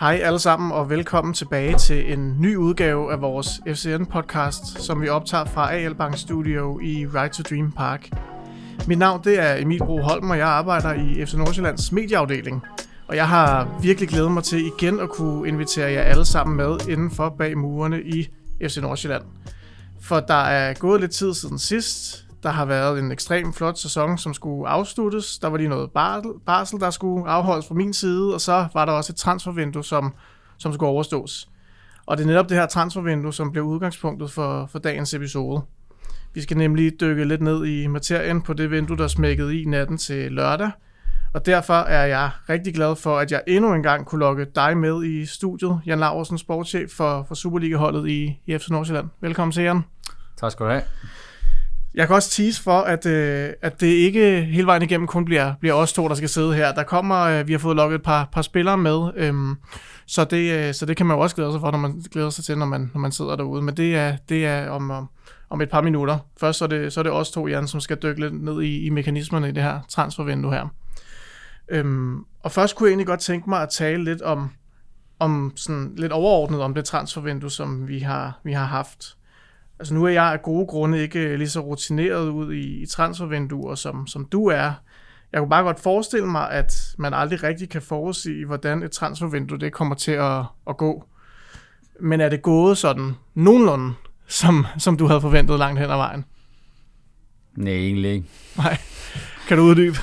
Hej alle sammen og velkommen tilbage til en ny udgave af vores FCN-podcast, som vi optager fra AL Bank Studio i Right to Dream Park. Mit navn det er Emil Bro Holm, og jeg arbejder i FC Nordsjællands medieafdeling. Og jeg har virkelig glædet mig til igen at kunne invitere jer alle sammen med indenfor bag murene i FC Nordsjælland. For der er gået lidt tid siden sidst. Der har været en ekstrem flot sæson, som skulle afsluttes. Der var lige noget barsel, der skulle afholdes fra min side, og så var der også et transfervindue, som, som skulle overstås. Og det er netop det her transfervindue, som bliver udgangspunktet for, for dagens episode. Vi skal nemlig dykke lidt ned i materien på det vindue, der smækkede i natten til lørdag. Og derfor er jeg rigtig glad for, at jeg endnu en gang kunne lokke dig med i studiet. Jan Laursen, sportschef for, for Superliga-holdet i, i FC Nordsjælland. Velkommen til, Jan. Tak skal du have. Jeg kan også tease for, at, øh, at det ikke hele vejen igennem kun bliver, bliver os to, der skal sidde her. Der kommer, øh, vi har fået lukket et par, par spillere med, øhm, så, det, øh, så det kan man jo også glæde sig for, når man glæder sig til, når man, når man sidder derude. Men det er, det er om, om, om et par minutter. Først så er det, så er det os to, Jan, som skal dykke lidt ned i, i mekanismerne i det her transfervindue her. Øhm, og først kunne jeg egentlig godt tænke mig at tale lidt om, om sådan lidt overordnet om det transfervindue, som vi har, vi har haft. Altså nu er jeg af gode grunde ikke lige så rutineret ud i, i transfervinduer, som, som du er. Jeg kunne bare godt forestille mig, at man aldrig rigtig kan forudsige, hvordan et transfervindue det kommer til at, at gå. Men er det gået sådan nogenlunde, som, som du havde forventet langt hen ad vejen? Nej, egentlig ikke. Nej. Kan du uddybe?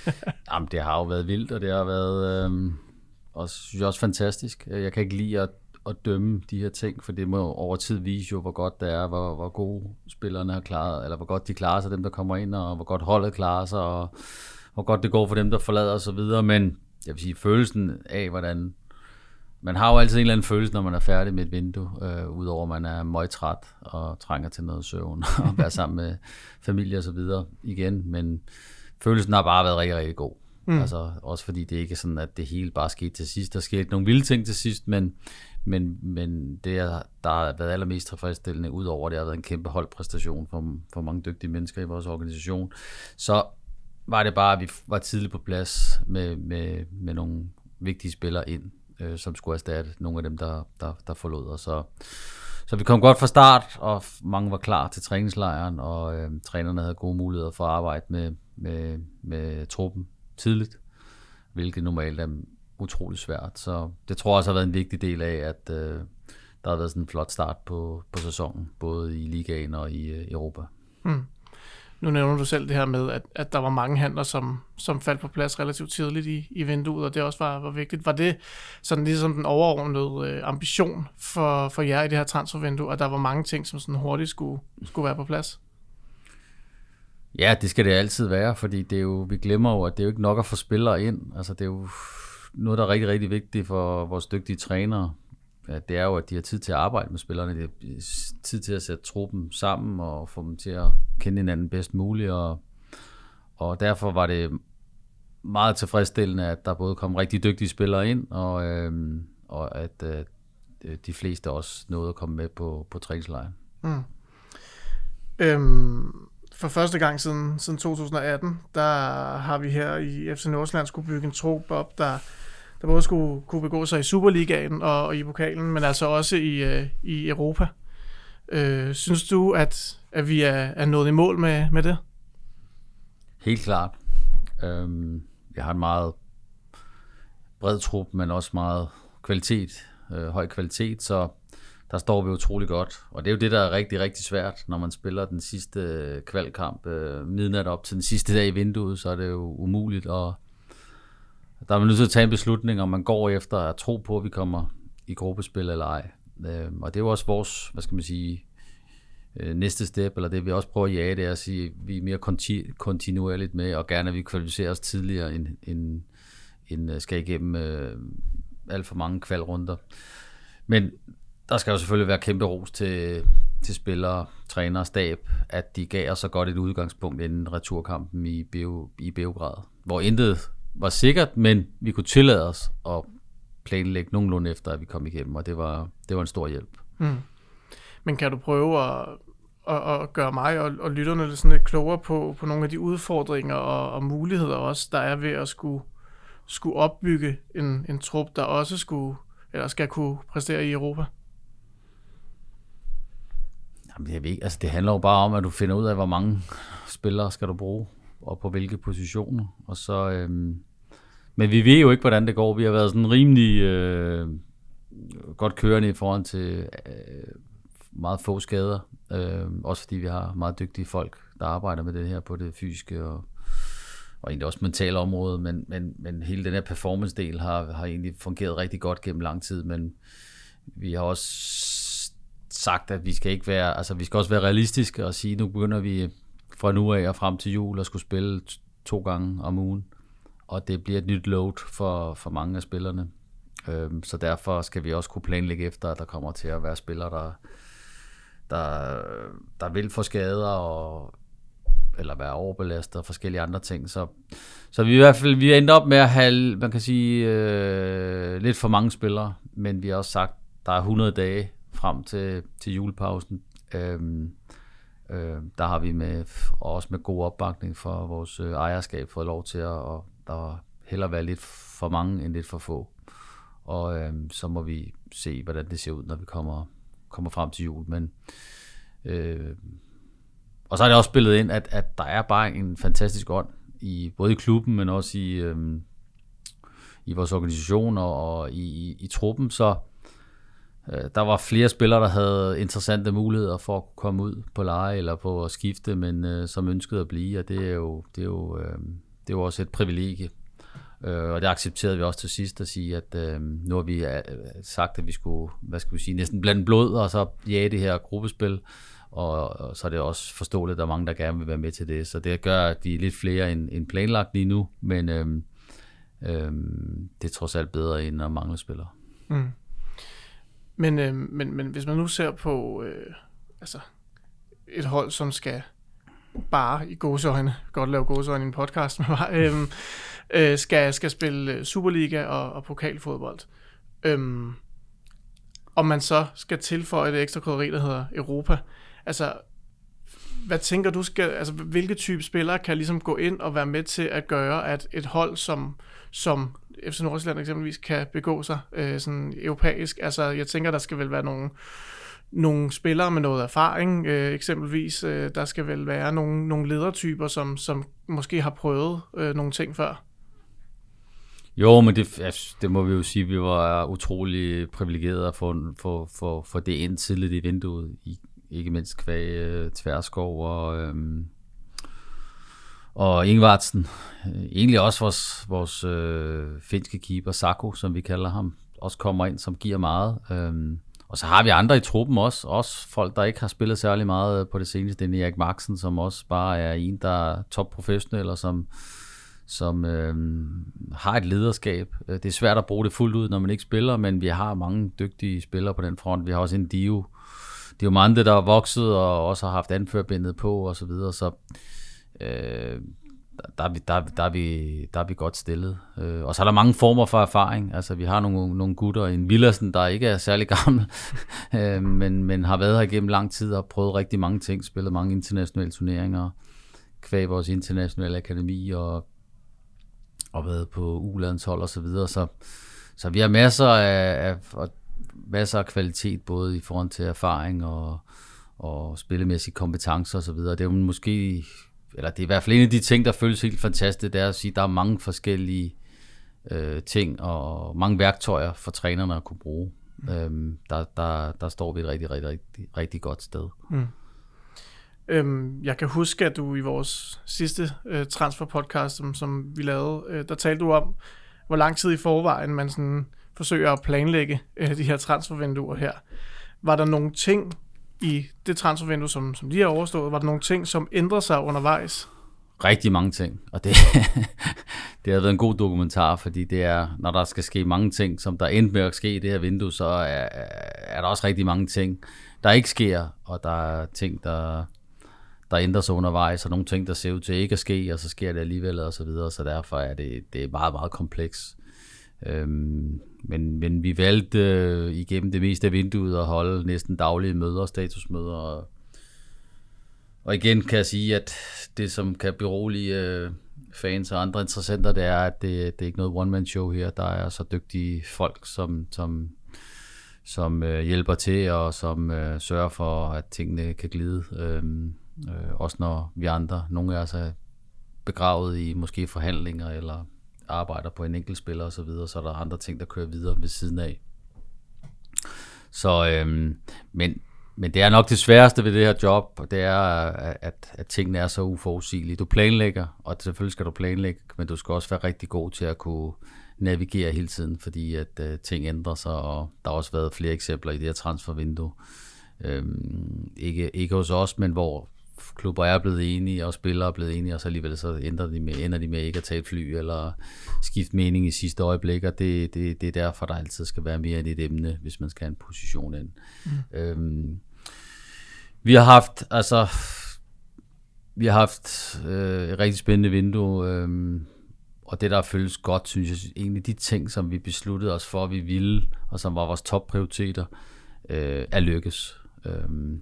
Jamen, det har jo været vildt, og det har været øh, også, synes jeg også fantastisk. Jeg kan ikke lide at at dømme de her ting, for det må over tid vise jo, hvor godt det er, hvor, hvor gode spillerne har klaret, eller hvor godt de klarer sig, dem der kommer ind, og hvor godt holdet klarer sig, og hvor godt det går for dem, der forlader og så videre, men jeg vil sige, følelsen af, hvordan man har jo altid en eller anden følelse, når man er færdig med et vindue, øh, udover at man er møgtræt og trænger til noget søvn og være sammen med familie og så videre igen, men følelsen har bare været rigtig, rigtig god. Mm. Altså, også fordi det ikke er sådan, at det hele bare skete til sidst. Der skete nogle vilde ting til sidst, men, men, men det, der har været allermest tilfredsstillende, udover at det har været en kæmpe holdpræstation for, for mange dygtige mennesker i vores organisation, så var det bare, at vi var tidligt på plads med, med, med nogle vigtige spillere ind, øh, som skulle erstatte nogle af dem, der, der, der forlod os. Så, så vi kom godt fra start, og mange var klar til træningslejren, og øh, trænerne havde gode muligheder for at arbejde med, med, med truppen tidligt, hvilket normalt er utrolig svært. Så det tror jeg også har været en vigtig del af, at øh, der har været sådan en flot start på, på sæsonen, både i ligaen og i øh, Europa. Hmm. Nu nævner du selv det her med, at, at der var mange handler, som, som faldt på plads relativt tidligt i, i vinduet, og det også var, var vigtigt. Var det sådan ligesom den overordnede øh, ambition for, for jer i det her transfervindue, at der var mange ting, som sådan hurtigt skulle, skulle være på plads? Ja, det skal det altid være, fordi det er jo, vi glemmer jo, at det er jo ikke nok at få spillere ind. Altså, det er jo noget, der er rigtig, rigtig vigtigt for vores dygtige trænere. Ja, det er jo, at de har tid til at arbejde med spillerne. Det er tid til at sætte truppen sammen og få dem til at kende hinanden bedst muligt. Og, og derfor var det meget tilfredsstillende, at der både kom rigtig dygtige spillere ind, og, øhm, og at øh, de fleste også nåede at komme med på, på træningslejren. Mm. Øhm, for første gang siden, siden 2018, der har vi her i FC Nordsjælland skulle bygge en trup op, der, der både skulle kunne begå sig i Superligaen og, og i pokalen, men altså også i, øh, i Europa. Øh, synes du, at, at vi er, er nået i mål med, med det? Helt klart. Øhm, jeg har en meget bred trup, men også meget kvalitet, øh, høj kvalitet, så der står vi utrolig godt. Og det er jo det, der er rigtig, rigtig svært, når man spiller den sidste øh, kvalkamp øh, midnat op til den sidste dag i vinduet, så er det jo umuligt. at der er man nødt til at tage en beslutning, om man går efter at tro på, at vi kommer i gruppespil eller ej. Øhm, og det er jo også vores, hvad skal man sige, øh, næste step, eller det vi også prøver at jage, det er at sige, at vi er mere konti- kontinuerligt med, og gerne at vi kvalificerer os tidligere, end, end, end øh, skal igennem øh, alt for mange kvalrunder. Men der skal jo selvfølgelig være kæmpe ros til, til spillere, træner og stab, at de gav os så godt et udgangspunkt inden returkampen i, Beo, i Beograd, hvor intet var sikkert, men vi kunne tillade os at planlægge nogenlunde efter, at vi kom igennem, og det var, det var en stor hjælp. Mm. Men kan du prøve at, at, at gøre mig og, og lytterne lidt, sådan lidt klogere på, på nogle af de udfordringer og, og muligheder også, der er ved at skulle, skulle opbygge en, en trup, der også skulle eller skal kunne præstere i Europa? Jamen, jeg ved ikke. Altså, det handler jo bare om, at du finder ud af, hvor mange spillere skal du bruge, og på hvilke positioner. Og så, øhm, men vi ved jo ikke, hvordan det går. Vi har været sådan rimelig øh, godt kørende i forhold til øh, meget få skader. Øh, også fordi vi har meget dygtige folk, der arbejder med det her på det fysiske og, og egentlig også mentale område. Men, men, men hele den her performance-del har, har egentlig fungeret rigtig godt gennem lang tid. Men vi har også sagt, at vi skal ikke være, altså vi skal også være realistiske og sige, nu begynder vi fra nu af og frem til jul at skulle spille to gange om ugen. Og det bliver et nyt load for, for mange af spillerne. Øhm, så derfor skal vi også kunne planlægge efter, at der kommer til at være spillere, der, der, der vil få skader og eller være overbelastet og forskellige andre ting. Så, så vi i hvert fald vi endte op med at have, man kan sige, øh, lidt for mange spillere, men vi har også sagt, der er 100 dage frem til, til julepausen. Øhm, øh, der har vi med, og også med god opbakning for vores øh, ejerskab fået lov til at der heller være lidt for mange end lidt for få. Og øh, så må vi se, hvordan det ser ud, når vi kommer, kommer frem til jul. Men, øh, og så er det også spillet ind, at, at der er bare en fantastisk ånd, i, både i klubben, men også i, øh, i vores organisation og, og i, i, i truppen. Så Øh, der var flere spillere, der havde interessante muligheder for at komme ud på leje eller på at skifte, men øh, som ønskede at blive, og det er jo, det er jo, øh, det er jo også et privilegie. Øh, og det accepterede vi også til sidst at sige, at øh, nu har vi øh, sagt, at vi skulle, hvad skal vi sige, næsten blande blod, og så jage det her gruppespil, og, og så er det også forståeligt, at der er mange, der gerne vil være med til det. Så det gør, at vi er lidt flere end, end planlagt lige nu, men øh, øh, det er trods alt bedre end at mangle spillere. Mm. Men, øh, men, men hvis man nu ser på øh, altså et hold, som skal bare i gåseøjne, godt lave gåseøjne i en podcast, med mig, øhm, øh, skal, skal spille øh, Superliga og, og pokalfodbold. Øhm, om man så skal tilføje det ekstra krydderi, der hedder Europa. Altså, hvad tænker du skal, altså hvilke type spillere kan ligesom gå ind og være med til at gøre, at et hold som, som FC Nordsjælland eksempelvis kan begå sig øh, sådan europæisk. Altså, jeg tænker, der skal vel være nogle, nogle spillere med noget erfaring, øh, eksempelvis. Øh, der skal vel være nogle, nogle ledertyper, som, som måske har prøvet øh, nogle ting før. Jo, men det, det må vi jo sige, vi var utrolig privilegerede at få, få, få, for det ind tidligt i vinduet, i, ikke mindst kvæg øh, Tverskov og, øh, og Ingvartsen, egentlig også vores, vores øh, finske keeper, Sako, som vi kalder ham, også kommer ind, som giver meget. Øh, og så har vi andre i truppen også, også folk, der ikke har spillet særlig meget på det seneste. Det er Erik Maxen, som også bare er en, der er top professionel, og som, som øh, har et lederskab. Øh, det er svært at bruge det fuldt ud, når man ikke spiller, men vi har mange dygtige spillere på den front. Vi har også en Dio, Diomande, der er vokset og også har haft anførbindet på og så videre. Så øh, der, er vi, der, der, er vi, der er vi godt stillet. Øh, og så er der mange former for erfaring. Altså, vi har nogle, nogle gutter, en Villersen, der ikke er særlig gammel, øh, men, men har været her gennem lang tid og prøvet rigtig mange ting, spillet mange internationale turneringer, kvæg vores internationale akademi og, og været på ulandshold og så videre. Så, så vi har masser af, af, af masser af kvalitet, både i forhold til erfaring og, og spillemæssige kompetencer osv. Det er jo måske eller det er i hvert fald en af de ting, der føles helt fantastisk, det er at sige, at der er mange forskellige øh, ting og mange værktøjer for trænerne at kunne bruge. Mm. Øhm, der, der, der står vi et rigtig, rigtig, rigtig, rigtig godt sted. Mm. Øhm, jeg kan huske, at du i vores sidste øh, transfer-podcast, som, som vi lavede, øh, der talte du om, hvor lang tid i forvejen man sådan forsøger at planlægge øh, de her transfervinduer her. Var der nogle ting, i det transfervindue, som, som lige har overstået? Var der nogle ting, som ændrede sig undervejs? Rigtig mange ting, og det, det har været en god dokumentar, fordi det er, når der skal ske mange ting, som der endte med at ske i det her vindue, så er, er der også rigtig mange ting, der ikke sker, og der er ting, der, der ændrer sig undervejs, og nogle ting, der ser ud til ikke at ske, og så sker det alligevel, og så videre, så derfor er det, det er meget, meget kompleks. Øhm, men, men vi valgte øh, igennem det meste af vinduet at holde næsten daglige møder, statusmøder. Og, og igen kan jeg sige, at det som kan berolige øh, fans og andre interessenter, det er, at det, det er ikke noget one-man-show her. Der er så dygtige folk, som, som, som øh, hjælper til, og som øh, sørger for, at tingene kan glide. Øhm, øh, også når vi andre, nogle af os er begravet i måske forhandlinger, eller arbejder på en enkelt spiller osv., så, videre, så er der andre ting, der kører videre ved siden af. Så, øhm, men, men det er nok det sværeste ved det her job, og det er, at, at tingene er så uforudsigelige. Du planlægger, og selvfølgelig skal du planlægge, men du skal også være rigtig god til at kunne navigere hele tiden, fordi at øh, ting ændrer sig, og der har også været flere eksempler i det her transfervindue. Øhm, ikke, ikke hos os, men hvor klubber er blevet enige, og spillere er blevet enige, og så alligevel så ender de med, ender de med ikke at tage et fly, eller skifte mening i sidste øjeblik, og det, det, det er derfor, der altid skal være mere end et emne, hvis man skal have en position ind. Mm. Øhm, vi har haft, altså, vi har haft øh, et rigtig spændende vindue, øh, og det, der føles godt, synes jeg, egentlig de ting, som vi besluttede os for, at vi ville, og som var vores topprioriteter, øh, er lykkes. Øh,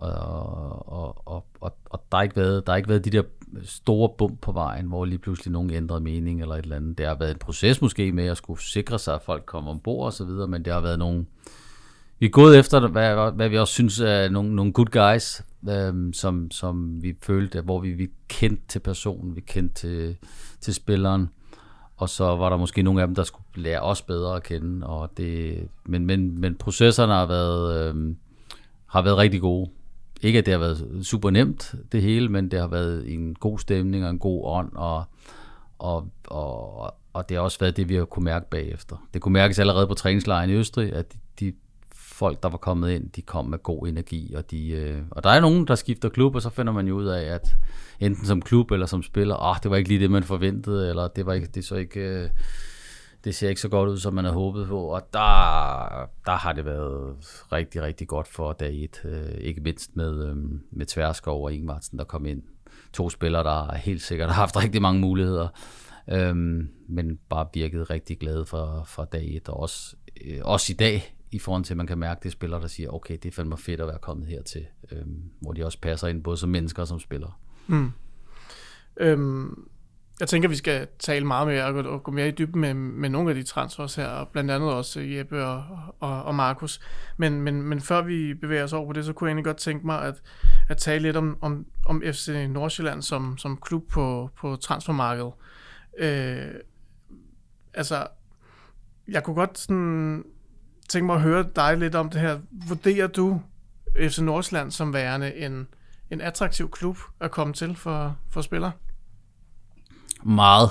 og, og, og, og, og der, har ikke været, der har ikke været de der store bump på vejen, hvor lige pludselig nogen ændrede mening eller et eller andet. Det har været en proces måske med at skulle sikre sig, at folk kommer ombord og så videre, men det har været nogle... Vi er gået efter, hvad, hvad vi også synes er nogle, nogle good guys, øhm, som, som vi følte, hvor vi, vi kendte til personen, vi kendte til, til spilleren, og så var der måske nogle af dem, der skulle lære os bedre at kende, og det, men, men, men processerne har været, øhm, har været rigtig gode. Ikke at det har været super nemt, det hele, men det har været en god stemning og en god ånd, og, og, og, og det har også været det, vi har kunne mærke bagefter. Det kunne mærkes allerede på træningslejren i Østrig, at de, de folk, der var kommet ind, de kom med god energi, og, de, øh, og der er nogen, der skifter klub, og så finder man jo ud af, at enten som klub eller som spiller, ah, det var ikke lige det, man forventede, eller det var ikke, det så ikke... Øh, det ser ikke så godt ud, som man havde håbet på, og der, der har det været rigtig, rigtig godt for dag et. Øh, ikke mindst med, øh, med Tverskov og Ingvartsen, der kom ind. To spillere, der helt sikkert har haft rigtig mange muligheder, øh, men bare virkede rigtig glade for, for dag et, og også, øh, også i dag, i forhold til, at man kan mærke, det spillere, der siger, okay, det er fandme fedt at være kommet hertil, øh, hvor de også passer ind, både som mennesker og som spillere. Mm. Øhm, jeg tænker, vi skal tale meget mere og gå, og gå mere i dybden med, med nogle af de transfers her, og blandt andet også øh, Jeppe og, og, og Markus. Men, men, men før vi bevæger os over på det, så kunne jeg egentlig godt tænke mig at, at tale lidt om, om, om FC Nordsjælland som, som klub på, på transfermarkedet. Øh, altså, jeg kunne godt sådan, tænke mig at høre dig lidt om det her. Vurderer du FC Nordsjælland som værende en, en attraktiv klub at komme til for, for spillere? Meget.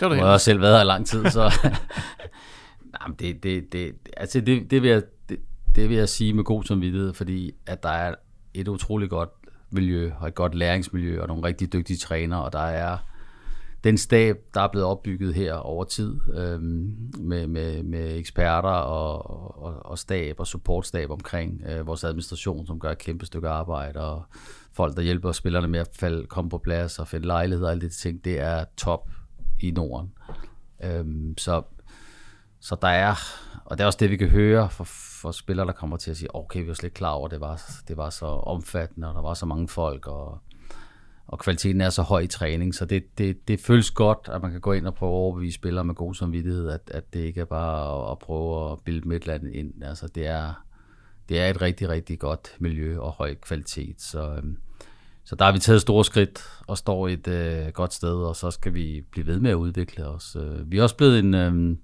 det var det. Jeg har selv været her i lang tid, så... Nej, det, det, det, altså det, det, vil jeg, det, det vil jeg sige med god samvittighed, fordi at der er et utroligt godt miljø, og et godt læringsmiljø, og nogle rigtig dygtige trænere, og der er den stab, der er blevet opbygget her over tid, øhm, med, med, med eksperter og, og, og stab og supportstab omkring øh, vores administration, som gør et kæmpe stykke arbejde, og folk, der hjælper spillerne med at falde, komme på plads og finde lejlighed og alle de ting, det er top i Norden. Øhm, så, så der er, og det er også det, vi kan høre fra, fra spillere, der kommer til at sige, okay, vi var slet ikke klar over, at det var, det var så omfattende, og der var så mange folk, og, og kvaliteten er så høj i træning, så det, det, det føles godt, at man kan gå ind og prøve at overbevise spillere med god samvittighed, at, at det ikke er bare at, at prøve at bilde Midtland ind. Altså, det er, det er et rigtig, rigtig godt miljø og høj kvalitet, så, øhm, så der har vi taget store skridt og står et øh, godt sted, og så skal vi blive ved med at udvikle os. Øh, vi er også blevet en, øh,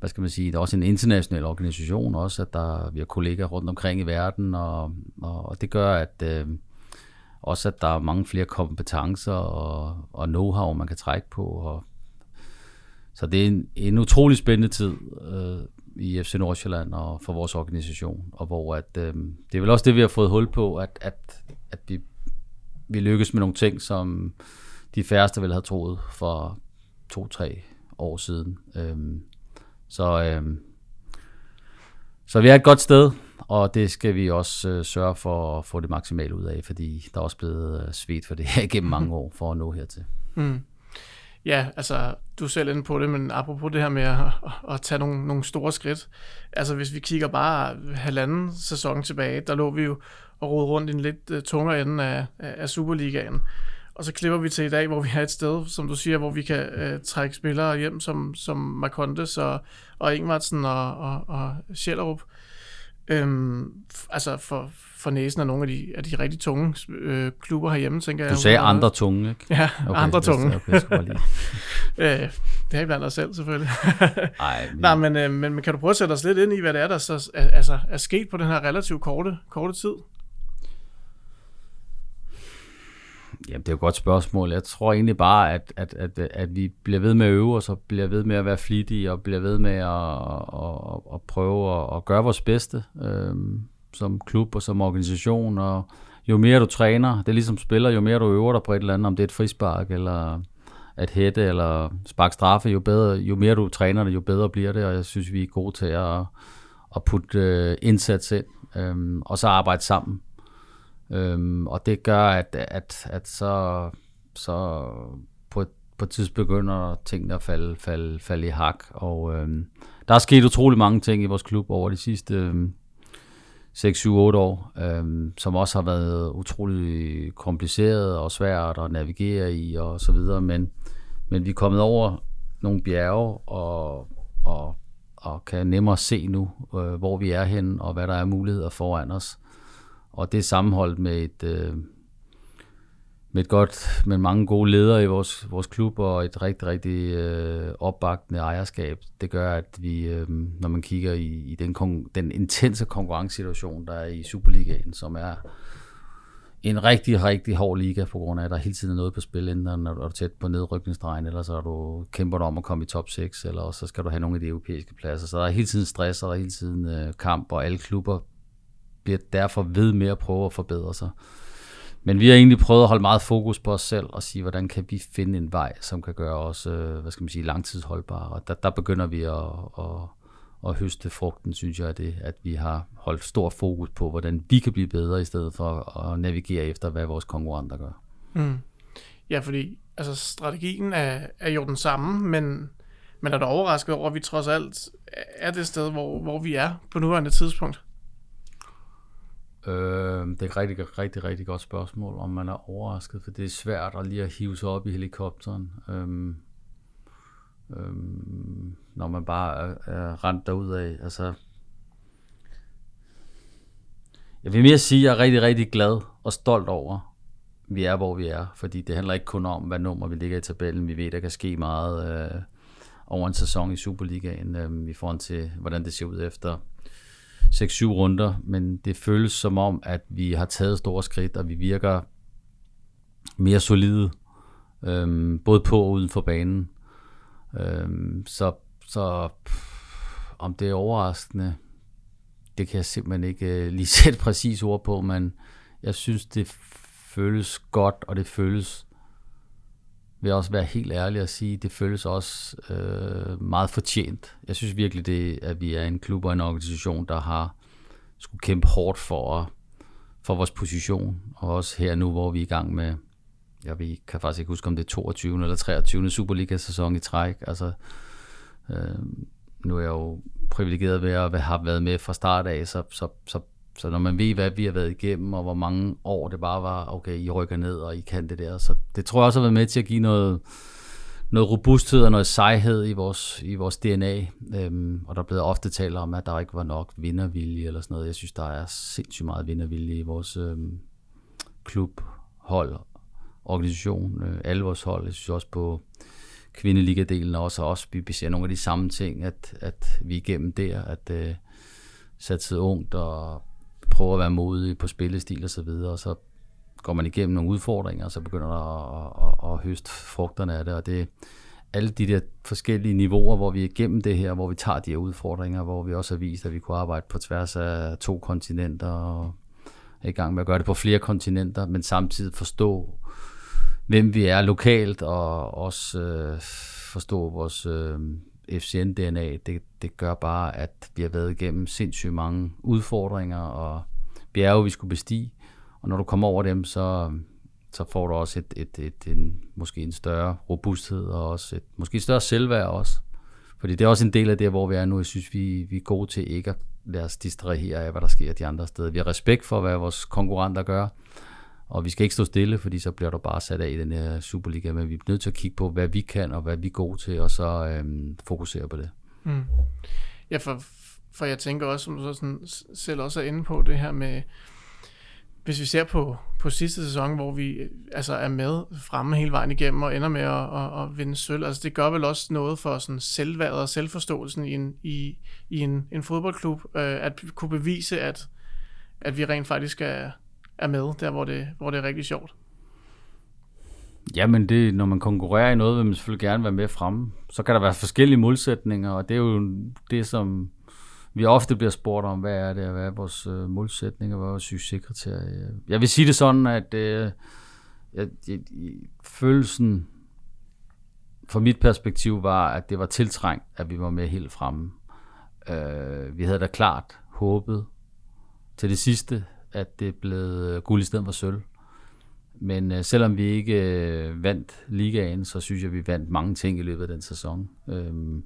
hvad skal man sige, der er også en international organisation, også at der, vi har kollegaer rundt omkring i verden, og, og, og det gør, at øh, også at der er mange flere kompetencer og, og know-how, man kan trække på. Og, så det er en, en utrolig spændende tid øh, i FC Nordsjælland og for vores organisation, og hvor at, øh, det er vel også det, vi har fået hul på, at, at, at vi vi lykkes med nogle ting, som de færreste ville have troet for to-tre år siden. Øh, så, øh, så vi er et godt sted, og det skal vi også øh, sørge for at få det maksimalt ud af, fordi der er også blevet øh, svedt for det her igennem mange år for at nå hertil. Mm. Ja, altså, du er selv inde på det, men apropos det her med at, at tage nogle, nogle store skridt. Altså, hvis vi kigger bare halvanden sæson tilbage, der lå vi jo og rode rundt i en lidt uh, tungere ende af, af Superligaen. Og så klipper vi til i dag, hvor vi har et sted, som du siger, hvor vi kan øh, trække spillere hjem, som, som Marcondes og, og Ingvartsen og, og, og Schellerup. Øhm, altså for, for næsen af nogle af de, af de rigtig tunge øh, klubber herhjemme, tænker Du jeg. sagde andre tunge, ikke? Ja, okay, andre tunge. Okay, øh, det er iblandt os selv, selvfølgelig. Ej, men, Nej, men, øh, men kan du prøve at sætte os lidt ind i, hvad det er, der så, er, altså, er sket på den her relativt korte, korte tid? Jamen, det er jo et godt spørgsmål. Jeg tror egentlig bare, at, at, at, at vi bliver ved med at øve os, og bliver ved med at være flittige, og bliver ved med at, at, at prøve at, at gøre vores bedste øh, som klub og som organisation. Og jo mere du træner, det er ligesom spiller, jo mere du øver dig på et eller andet, om det er et frispark, eller at hætte, eller spark straffe, jo, bedre, jo mere du træner det, jo bedre bliver det, og jeg synes, vi er gode til at, at putte øh, indsats ind, øh, og så arbejde sammen. Øhm, og det gør, at, at, at så, så på, et, på et tidspunkt begynder tingene at falde, falde, falde i hak. Og øhm, der er sket utrolig mange ting i vores klub over de sidste øhm, 6-7-8 år, øhm, som også har været utrolig kompliceret og svært at navigere i og så videre. Men, men vi er kommet over nogle bjerge og, og, og kan nemmere se nu, øh, hvor vi er henne og hvad der er muligheder foran os. Og det sammenholdt med et, øh, med et godt, med mange gode ledere i vores, vores klub og et rigtig, rigtig øh, opbakende ejerskab. Det gør, at vi, øh, når man kigger i, i den, kon- den intense konkurrencesituation, der er i Superligaen, som er en rigtig, rigtig hård liga, på grund af, at der hele tiden er noget på spil, enten når du er tæt på nedrykningsdrejen, eller så er du kæmper du om at komme i top 6, eller så skal du have nogle af de europæiske pladser. Så der er hele tiden stress, og der er hele tiden øh, kamp, og alle klubber bliver derfor ved med at prøve at forbedre sig. Men vi har egentlig prøvet at holde meget fokus på os selv og sige, hvordan kan vi finde en vej, som kan gøre os, øh, hvad skal man sige, langtidsholdbare. Og der, der begynder vi at, at, at høste frugten, synes jeg, det, at vi har holdt stor fokus på, hvordan vi kan blive bedre, i stedet for at navigere efter, hvad vores konkurrenter gør. Mm. Ja, fordi altså, strategien er, er jo den samme, men, men er du overrasket over, at vi trods alt er det sted, hvor, hvor vi er på nuværende tidspunkt? Øh, det er et rigtig, rigtig, rigtig godt spørgsmål, om man er overrasket, for det er svært at lige at hive sig op i helikopteren, Øh, øh, når man bare er, er rent af. Altså, jeg vil mere sige, at jeg er rigtig, rigtig glad og stolt over, vi er, hvor vi er, fordi det handler ikke kun om, hvad nummer vi ligger i tabellen. Vi ved, der kan ske meget øh, over en sæson i Superligaen øh, i forhold til, hvordan det ser ud efter 6-7 runder, men det føles som om, at vi har taget store skridt, og vi virker mere solide, øhm, både på og uden for banen. Øhm, så så pff, om det er overraskende, det kan jeg simpelthen ikke øh, lige sætte præcis ord på, men jeg synes, det føles godt, og det føles, vil jeg også være helt ærlig at sige, det føles også øh, meget fortjent. Jeg synes virkelig, det, at vi er en klub og en organisation, der har skulle kæmpe hårdt for, for vores position, og også her nu, hvor vi er i gang med, jeg ved, kan faktisk ikke huske, om det er 22. eller 23. Superliga-sæson i træk. Altså, øh, nu er jeg jo privilegeret ved at have været med fra start af, så, så, så så når man ved, hvad vi har været igennem, og hvor mange år det bare var, okay, I rykker ned, og I kan det der. Så det tror jeg også har været med til at give noget, noget robusthed og noget sejhed i vores, i vores DNA. Øhm, og der bliver ofte talt om, at der ikke var nok vindervilje eller sådan noget. Jeg synes, der er sindssygt meget vindervilje i vores øhm, klub, hold, organisation, øh, alle vores hold. Jeg synes også på kvindeligadelen også, også vi ser nogle af de samme ting, at, at vi er igennem der, at øh, satset ungt og prøver at være modig på spillestil og så videre, og så går man igennem nogle udfordringer, og så begynder der at, at, at høste frugterne af det, og det er alle de der forskellige niveauer, hvor vi er igennem det her, hvor vi tager de her udfordringer, hvor vi også har vist, at vi kunne arbejde på tværs af to kontinenter, og er i gang med at gøre det på flere kontinenter, men samtidig forstå, hvem vi er lokalt, og også øh, forstå vores øh, FCN-DNA. Det, det gør bare, at vi har været igennem sindssygt mange udfordringer, og bjerge, vi skulle bestige, og når du kommer over dem, så, så får du også et, et, et, en, måske en større robusthed, og også et, måske et større selvværd også. Fordi det er også en del af det, hvor vi er nu. Jeg synes, vi, vi er gode til ikke at lade os distrahere af, hvad der sker de andre steder. Vi har respekt for, hvad vores konkurrenter gør, og vi skal ikke stå stille, fordi så bliver du bare sat af i den her Superliga, men vi er nødt til at kigge på, hvad vi kan, og hvad vi er gode til, og så øhm, fokusere på det. Mm. Ja, for, for jeg tænker også, som du så sådan, selv også er inde på, det her med, hvis vi ser på, på sidste sæson, hvor vi øh, altså er med fremme hele vejen igennem og ender med at, at, at vinde sølv, altså det gør vel også noget for sådan selvværdet og selvforståelsen i en, i, i en, en fodboldklub, øh, at kunne bevise, at, at vi rent faktisk er, er med der, hvor det, hvor det er rigtig sjovt. Ja, men det, når man konkurrerer i noget, vil man selvfølgelig gerne være med fremme. Så kan der være forskellige målsætninger, og det er jo det, som vi ofte bliver spurgt om, hvad er det, hvad er vores øh, målsætninger, hvad er vores succeskriterier. Jeg vil sige det sådan, at øh, jeg, jeg, følelsen fra mit perspektiv var, at det var tiltrængt, at vi var med helt fremme. Øh, vi havde da klart håbet til det sidste, at det blev øh, guld i stedet for sølv. Men øh, selvom vi ikke øh, vandt ligaen, så synes jeg, vi vandt mange ting i løbet af den sæson. Øhm,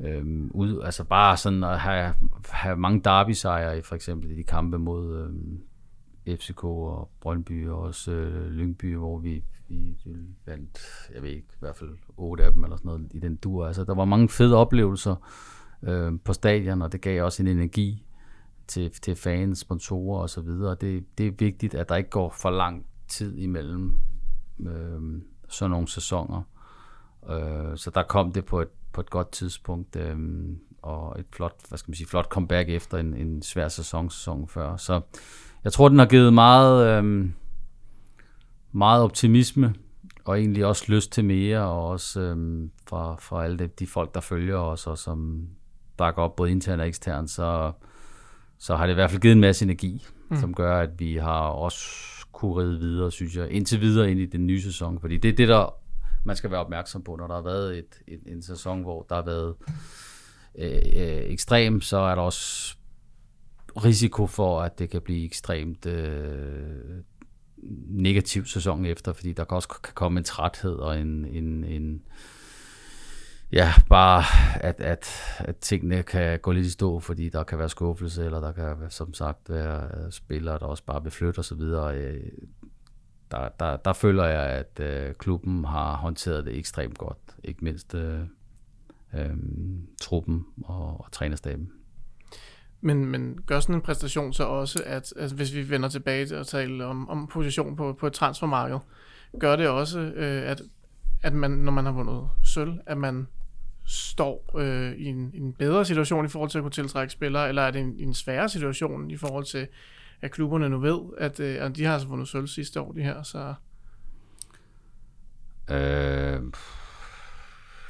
Øhm, ud, altså bare sådan at have, have mange derby-sejre for eksempel i de kampe mod øhm, FCK og Brøndby og også øh, Lyngby, hvor vi, vi, vi vandt, jeg ved ikke, i hvert fald otte af dem eller sådan noget i den dur. Altså der var mange fede oplevelser øh, på stadion, og det gav også en energi til, til fans, sponsorer og så videre. Det, det er vigtigt, at der ikke går for lang tid imellem øh, sådan nogle sæsoner. Øh, så der kom det på et på et godt tidspunkt, øh, og et flot, hvad skal man sige, flot comeback efter en, en svær sæson, sæson før. Så jeg tror, den har givet meget, øh, meget optimisme, og egentlig også lyst til mere, og også øh, fra, fra alle de, de folk, der følger os, og som bakker op både internt og eksternt, så, så har det i hvert fald givet en masse energi, mm. som gør, at vi har også kunne ride videre, synes jeg, indtil videre ind i den nye sæson. Fordi det er det, der man skal være opmærksom på, når der har været et, et, en sæson, hvor der har været øh, øh, ekstrem, så er der også risiko for, at det kan blive ekstremt øh, negativ sæson efter, fordi der kan også kan komme en træthed og en, en, en ja, bare at, at, at tingene kan gå lidt i stå, fordi der kan være skuffelse, eller der kan som sagt være øh, spillere, der også bare vil flytte osv øh, der, der, der føler jeg, at øh, klubben har håndteret det ekstremt godt. Ikke mindst øh, øh, truppen og, og trænerstaben. Men, men gør sådan en præstation så også, at altså, hvis vi vender tilbage til at tale om, om position på, på et transfermarked, gør det også, øh, at, at man, når man har vundet sølv, at man står øh, i, en, en bedre situation i forhold til at kunne tiltrække spillere, eller er det en, en sværere situation i forhold til at klubberne nu ved, at, øh, de har altså vundet sølv sidste år, de her, så... Øh,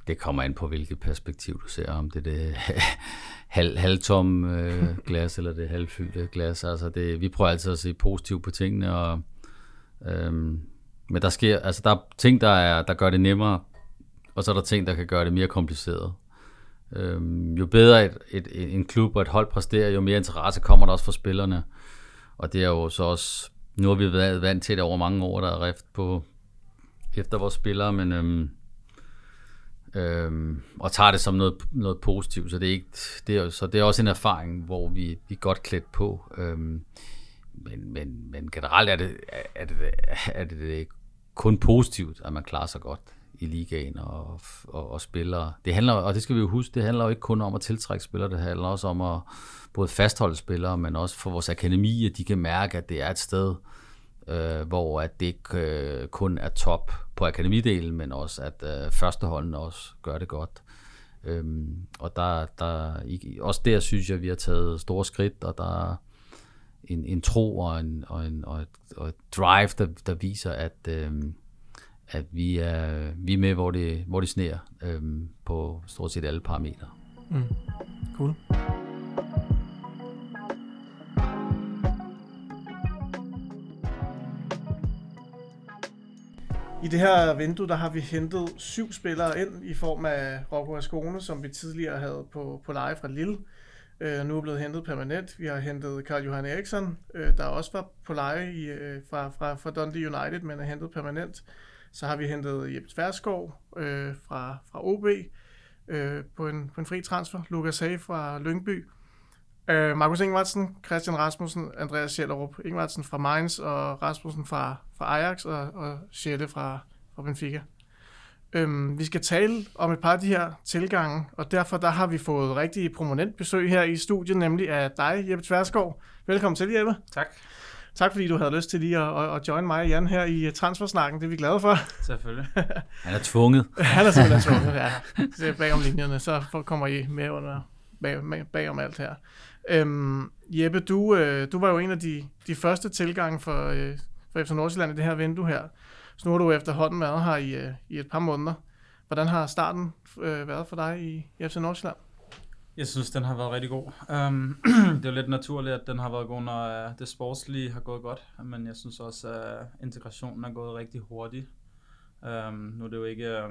det kommer an på, hvilket perspektiv du ser, om det er det halv, halvtom øh, glas, eller det halvfyldte glas. Altså det, vi prøver altid at se positivt på tingene, og, øh, men der sker, altså der er ting, der, er, der gør det nemmere, og så er der ting, der kan gøre det mere kompliceret. Øhm, jo bedre et, et, en klub og et hold præsterer, jo mere interesse kommer der også for spillerne. Og det er jo så også, nu har vi været vant til det over mange år, der er rift på efter vores spillere, men øhm, øhm, og tager det som noget, noget positivt, så det er, ikke, det er, så det er også en erfaring, hvor vi, vi er godt klædt på. Øhm, men, men, men generelt er det, er, det, er det kun positivt, at man klarer sig godt i ligaen og, og, og spillere. Det handler, og det skal vi jo huske, det handler jo ikke kun om at tiltrække spillere, det handler også om at både fastholde spillere, men også for vores akademi, at de kan mærke, at det er et sted, øh, hvor at det ikke øh, kun er top på akademidelen, men også at øh, førsteholdene også gør det godt. Øhm, og der, der, også der synes jeg, at vi har taget store skridt, og der er en, en tro og, en, og, en, og, et, og et drive, der, der viser, at, øh, at vi, er, vi er med, hvor det, hvor det sneer øh, på stort set alle parametre. Mm. Cool. I det her vindue, der har vi hentet syv spillere ind i form af Rocco Ascone, som vi tidligere havde på, på leje fra Lille. Øh, nu er blevet hentet permanent. Vi har hentet Karl Johan Eriksson, øh, der også var på leje i, øh, fra, fra, fra Dundee United, men er hentet permanent. Så har vi hentet Jeppe Tverskov øh, fra, fra OB øh, på, en, på en fri transfer. Lukas Hage fra Lyngby. Øh, Markus Ingvartsen, Christian Rasmussen, Andreas Schellerup. Ingvartsen fra Mainz og Rasmussen fra, fra Ajax og, og Schelle fra, fra Benfica. Øhm, vi skal tale om et par af de her tilgange, og derfor der har vi fået rigtig prominent besøg her i studiet, nemlig af dig, Jeppe Tverskov. Velkommen til, Jeppe. Tak. Tak fordi du havde lyst til lige at, at, at join mig og Jan her i Transfersnakken. Det er vi glade for. Selvfølgelig. Han er tvunget. Han er simpelthen tvunget, ja. Det er bag om linjerne, så kommer I med under bag, bag om alt her. Øhm, Jeppe, du, øh, du var jo en af de, de første tilgange for, øh, for FC Nordsjælland i det her vindue her. Så nu har du efterhånden været her i, øh, i et par måneder. Hvordan har starten øh, været for dig i, i FC Nordsjælland? Jeg synes, den har været rigtig god. Um, det er jo lidt naturligt, at den har været god, når uh, det sportslige har gået godt. Men jeg synes også, at øh, integrationen er gået rigtig hurtigt. Um, nu er det jo ikke... Uh,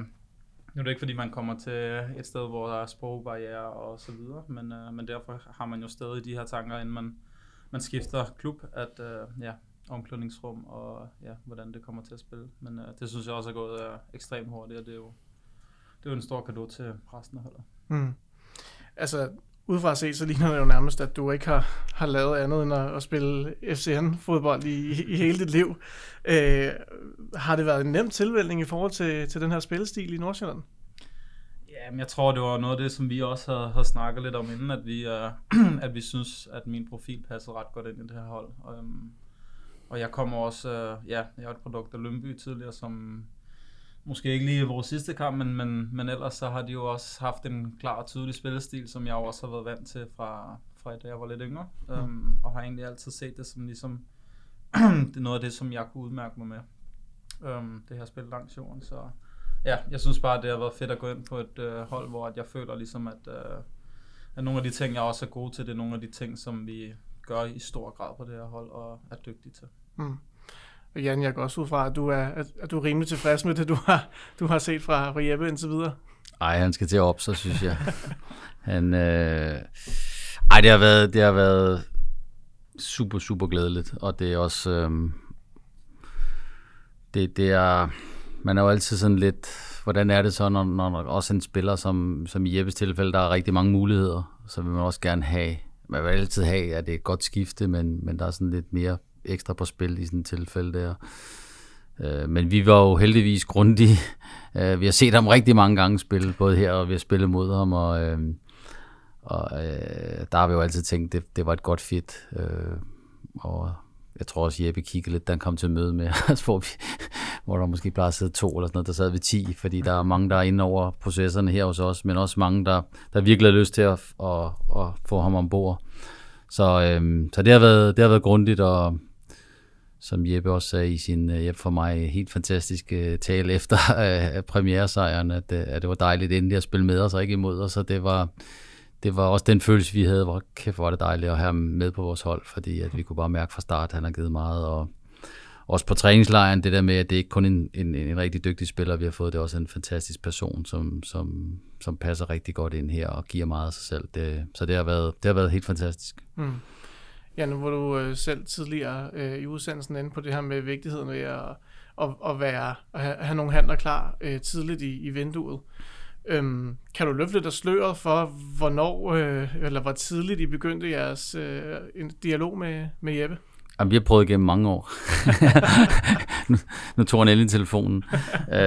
nu er det ikke, fordi man kommer til et sted, hvor der er sprogbarriere og så videre, men, uh, men derfor har man jo stadig de her tanker, inden man, man skifter klub, at uh, ja, omklædningsrum og ja, hvordan det kommer til at spille. Men uh, det synes jeg også er gået uh, ekstremt hurtigt, og det er jo, det er jo en stor gave til resten af holdet. Mm. Altså, udefra set, så ligner det jo nærmest, at du ikke har, har lavet andet end at, at spille FCN-fodbold i, i, i hele dit liv. Øh, har det været en nem tilvælgning i forhold til, til den her spillestil i Nordsjælland? Ja, men jeg tror, det var noget af det, som vi også har, har snakket lidt om inden, at vi, øh, at vi synes, at min profil passer ret godt ind i det her hold. Øhm og jeg kommer også, øh, ja, jeg er et produkt af Lønby tidligere, som måske ikke lige vores sidste kamp, men, men, men ellers så har de jo også haft en klar og tydelig spillestil, som jeg jo også har været vant til fra, fra da jeg var lidt yngre. Mm. Um, og har egentlig altid set det som ligesom, det er noget af det, som jeg kunne udmærke mig med. Um, det her spil langs jorden, så ja, jeg synes bare, det har været fedt at gå ind på et uh, hold, hvor at jeg føler ligesom, at, uh, at nogle af de ting, jeg også er god til, det er nogle af de ting, som vi gør i stor grad på det her hold og er dygtige til. Mm. Og Jan, jeg går også ud fra, at du er, at, du er rimelig tilfreds med det, du har, du har set fra, fra Jeppe indtil videre. Ej, han skal til op, så synes jeg. han, øh... Ej, det har, været, det har været super, super glædeligt, og det er også... Øh... Det, det er... Man er jo altid sådan lidt... Hvordan er det så, når, når også en spiller, som, som i Jeppes tilfælde, der er rigtig mange muligheder, så vil man også gerne have... Man vil altid have, at det er et godt skifte, men, men der er sådan lidt mere ekstra på spil i sådan et tilfælde der. Øh, men vi var jo heldigvis grundige. Øh, vi har set ham rigtig mange gange spille, både her og vi har spillet mod ham, og, øh, og øh, der har vi jo altid tænkt, det, det var et godt fit. Øh, og jeg tror også, Jeppe kiggede lidt, da han kom til møde med os, hvor, vi, hvor der måske bare sidde to eller sådan noget, der sad vi 10, fordi der er mange, der er inde over processerne her hos os, men også mange, der, der virkelig har lyst til at, at, at få ham ombord. Så, øhm, så det har været, det har været grundigt, og som Jeppe også sagde i sin øh, uh, for mig helt fantastiske øh, tale efter uh, premieresejren, at, at det var dejligt endelig at spille med os og ikke imod os, og det var, det var også den følelse, vi havde, hvor kæft var det dejligt at have ham med på vores hold, fordi at vi kunne bare mærke fra start, at han har givet meget, og også på træningslejren, det der med, at det ikke kun er en, en, en rigtig dygtig spiller, vi har fået, det er også en fantastisk person, som, som, som passer rigtig godt ind her og giver meget af sig selv. Det, så det har, været, det har været helt fantastisk. Mm. Ja, nu var du øh, selv tidligere øh, i udsendelsen inde på det her med vigtigheden ved at, at, at, være, at have, have nogle handler klar øh, tidligt i, i vinduet. Øhm, kan du løfte lidt af sløret for, hvornår, øh, eller hvor tidligt I begyndte jeres øh, en dialog med, med Jeppe? Jamen, vi har prøvet igennem mange år. nu, nu tog han endelig telefonen. øh,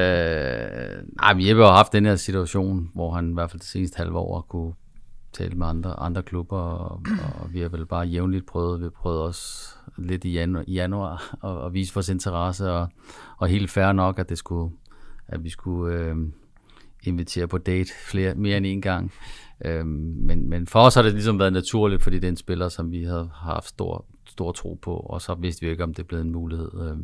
nej, men Jeppe har haft den her situation, hvor han i hvert fald det seneste halve år kunne talt med andre, andre klubber, og, og vi har vel bare jævnligt prøvet, vi har prøvet også lidt i januar, i januar at, at vise vores interesse, og, og helt fair nok, at det skulle, at vi skulle øh, invitere på date flere, mere end en gang. Øh, men, men for os har det ligesom været naturligt, fordi det er en spiller, som vi har haft stor, stor tro på, og så vidste vi ikke, om det blev en mulighed. Øh,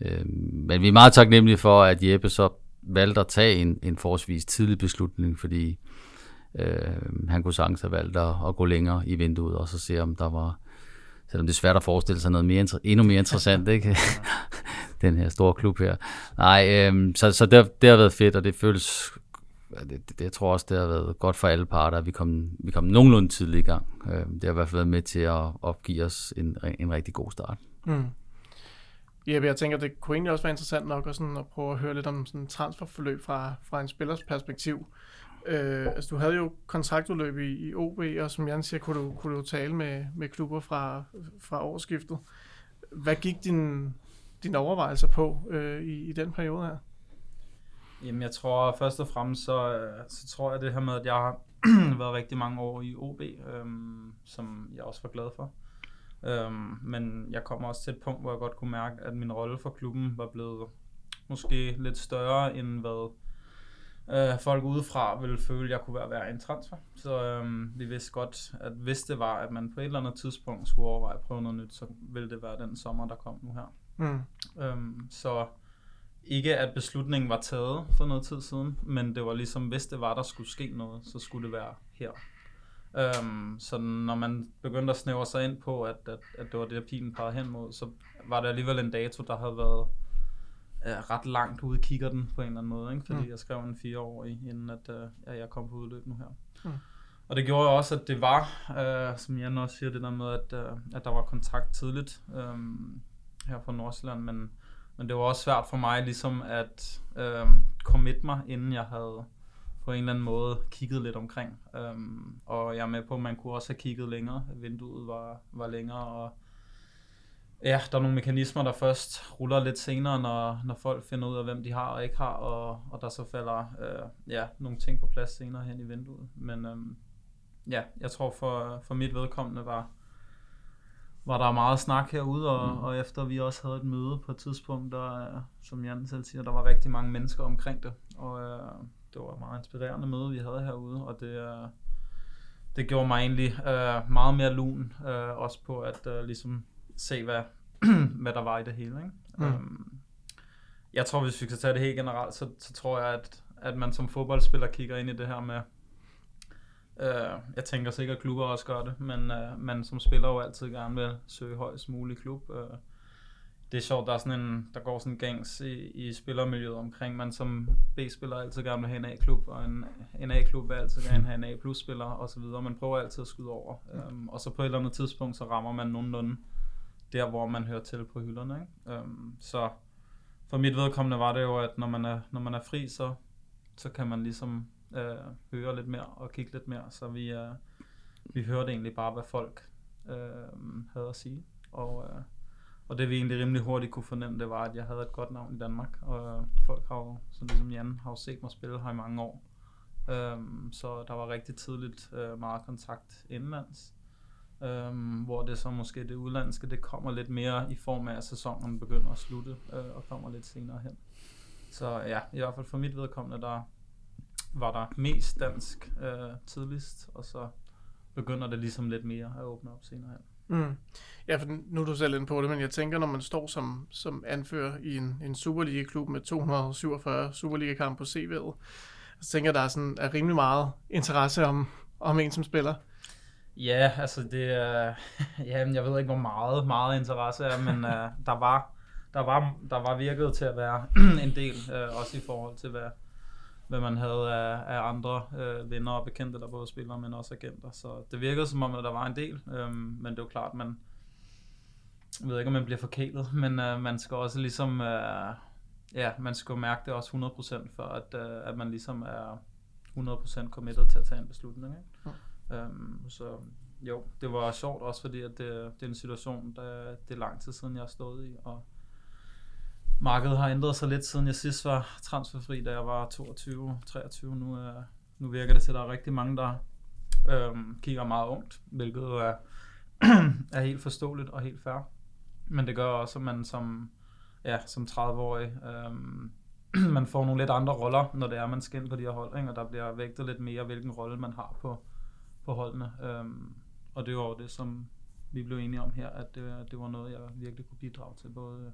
øh, men vi er meget taknemmelige for, at Jeppe så valgte at tage en, en forholdsvis tidlig beslutning, fordi Øh, han kunne sagtens have valgt at, at gå længere i vinduet, og så se om der var, selvom det er svært at forestille sig noget mere, endnu mere interessant, ikke? den her store klub her. Nej, øh, så, så det, det har været fedt, og det føles det, det, jeg tror også, det har været godt for alle parter, at vi kom, vi kom nogenlunde tidligt i gang. Øh, det har i hvert fald været med til at opgive os en, en rigtig god start. Mm. Ja, jeg tænker, det kunne egentlig også være interessant nok at, sådan at prøve at høre lidt om sådan transferforløb fra, fra en spillers perspektiv. Øh, altså, du havde jo kontraktudløb i, i OB, og som Jan siger, kunne du, kunne du tale med, med klubber fra, fra årsskiftet. Hvad gik din, dine overvejelser på øh, i, i den periode her? Jamen, jeg tror først og fremmest, så, så tror jeg det her med, at jeg har været rigtig mange år i OB, øhm, som jeg også var glad for. Øhm, men jeg kommer også til et punkt, hvor jeg godt kunne mærke, at min rolle for klubben var blevet måske lidt større, end hvad øh, folk udefra ville føle, at jeg kunne være værd i en transfer. Så øhm, vi vidste godt, at hvis det var, at man på et eller andet tidspunkt skulle overveje at prøve noget nyt, så ville det være den sommer, der kom nu her. Mm. Øhm, så ikke at beslutningen var taget for noget tid siden, men det var ligesom, hvis det var, der skulle ske noget, så skulle det være her. Øhm, så når man begyndte at snævre sig ind på, at, at, at det var det, der pilen pegede hen mod, så var det alligevel en dato, der havde været øh, ret langt ude i den på en eller anden måde, ikke? fordi mm. jeg skrev en fireårig, inden at, øh, jeg kom på udløb nu her. Mm. Og det gjorde også, at det var, øh, som Jan også siger, det der med, at, øh, at der var kontakt tidligt øh, her fra Nordsjælland, men, men det var også svært for mig ligesom at øh, commit mig, inden jeg havde på en eller anden måde kigget lidt omkring. Um, og jeg er med på, at man kunne også have kigget længere. Vinduet var, var længere, og ja, der er nogle mekanismer, der først ruller lidt senere, når, når folk finder ud af, hvem de har og ikke har, og, og der så falder øh, ja, nogle ting på plads senere hen i vinduet. Men øhm, ja, jeg tror for, for mit vedkommende var, var der meget snak herude, og, mm. og efter vi også havde et møde på et tidspunkt, der, som Jan selv siger, der var rigtig mange mennesker omkring det, og øh, det var et meget inspirerende møde, vi havde herude, og det, øh, det gjorde mig egentlig øh, meget mere lun, øh, også på at øh, ligesom se, hvad, hvad der var i det hele. Ikke? Mm. Um, jeg tror, hvis vi skal tage det helt generelt, så, så tror jeg, at, at man som fodboldspiller kigger ind i det her med, uh, jeg tænker sikkert, at klubber også gør det, men uh, man som spiller jo altid gerne vil søge højst mulig klub. Uh, det er sjovt, der, er sådan en, der går sådan en gængs i, i spillermiljøet omkring, man som B-spiller altid gerne vil have en A-klub, og en, en A-klub vil altid gerne have en A-plus-spiller, og så videre. Man prøver altid at skyde over. Um, og så på et eller andet tidspunkt, så rammer man nogenlunde der, hvor man hører til på hylderne. Ikke? Øhm, så for mit vedkommende var det jo, at når man er, når man er fri, så, så kan man ligesom øh, høre lidt mere og kigge lidt mere. Så vi, øh, vi hørte egentlig bare, hvad folk øh, havde at sige. Og, øh, og det vi egentlig rimelig hurtigt kunne fornemme, det var, at jeg havde et godt navn i Danmark. Og øh, folk har jo, som ligesom Jan, har jo set mig spille her i mange år. Øh, så der var rigtig tidligt øh, meget kontakt indlands. Øhm, hvor det så måske det udlandske, det kommer lidt mere i form af, at sæsonen begynder at slutte øh, og kommer lidt senere hen. Så ja, i hvert fald for mit vedkommende, der var der mest dansk øh, tidligst, og så begynder det ligesom lidt mere at åbne op senere hen. Mm. Ja, for nu er du selv inde på det, men jeg tænker, når man står som, som anfører i en, en Superliga-klub med 247 Superliga-kampe på CV'et, så tænker jeg, der er, sådan, er rimelig meget interesse om, om en som spiller. Ja, altså det er, ja, jeg ved ikke hvor meget, meget interesse er, men øh, der var, der var, der var virket til at være en del, øh, også i forhold til hvad, hvad man havde af, af andre øh, venner og bekendte, der både spillere, men også agenter. Så det virkede som om, at der var en del, øh, men det er jo klart, man, jeg ved ikke, om man bliver forkælet, men øh, man skal også ligesom, øh, ja, man skal mærke det også 100% for, at, øh, at man ligesom er 100% committed til at tage en beslutning. Ikke? Um, så jo, det var sjovt også fordi, at det, det er en situation, der det er lang tid siden, jeg har stået i, og markedet har ændret sig lidt siden jeg sidst var transferfri, da jeg var 22-23. Nu, er, nu virker det til, at der er rigtig mange, der øhm, kigger meget ungt, hvilket er, er helt forståeligt og helt fair. Men det gør også, at man som, ja, som 30-årig, øhm, man får nogle lidt andre roller, når det er, man skal ind på de her hold, ikke? og der bliver vægtet lidt mere, hvilken rolle man har på, på holdene. Øhm, og det var det, som vi blev enige om her, at det, det var noget, jeg virkelig kunne bidrage til, både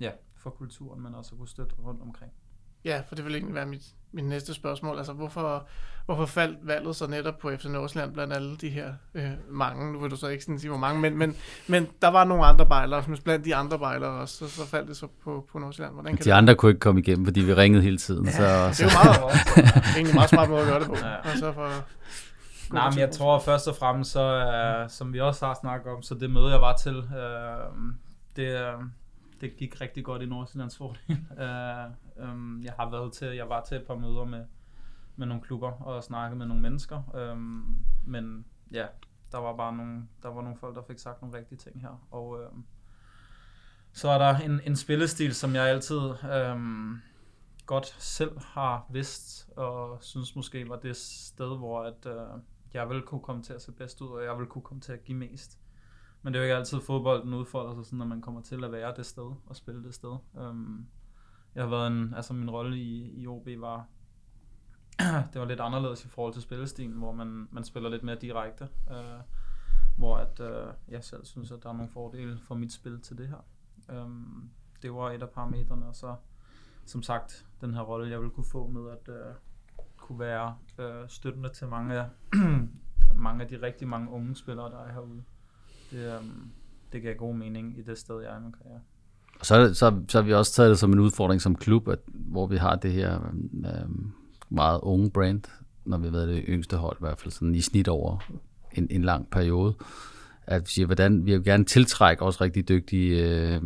ja, for kulturen, men også at kunne støtte rundt omkring. Ja, for det vil egentlig være mit, mit næste spørgsmål. Altså, hvorfor, hvorfor faldt valget så netop på FC Nordsjælland blandt alle de her øh, mange? Nu vil du så ikke sådan sige, hvor mange, men, men, men der var nogle andre bejlere, som blandt de andre bejlere også, så, så faldt det så på, på Nordsjælland. Hvordan kan de det? andre kunne ikke komme igennem, fordi vi ringede hele tiden. Ja, så, det er jo meget, egentlig meget smart måde at gøre det på. Ja. Og så for, Nej, men jeg tror først og fremmest, så, uh, som vi også har snakket om, så det møde, jeg var til, uh, det, uh, det gik rigtig godt i Nordsjællands fordel. uh, um, jeg har været til, jeg var til et par møder med, med nogle klubber og snakket med nogle mennesker. Øhm, men ja, der var bare nogle, der var nogle folk, der fik sagt nogle rigtige ting her. Og øhm, så er der en, en spillestil, som jeg altid øhm, godt selv har vidst, og synes måske var det sted, hvor at, øh, jeg vil kunne komme til at se bedst ud, og jeg vil kunne komme til at give mest. Men det er jo ikke altid fodbolden udfolder sig sådan, at man kommer til at være det sted og spille det sted. Um, jeg har været en, altså min rolle i, i OB var, det var lidt anderledes i forhold til spillestilen, hvor man, man spiller lidt mere direkte. Uh, hvor at, uh, jeg selv synes, at der er nogle fordele for mit spil til det her. Um, det var et af parametrene, og så som sagt, den her rolle, jeg vil kunne få med at uh, kunne være øh, støttende til mange af, mange af de rigtig mange unge spillere, der er herude. Det, øh, det giver god mening i det sted, jeg er i min karriere. Og så, så, så har vi også taget det som en udfordring som klub, at, hvor vi har det her øh, meget unge brand, når vi har været det yngste hold, i hvert fald sådan i snit over en, en lang periode. At vi siger, hvordan vi vil gerne tiltrække også rigtig dygtige, øh,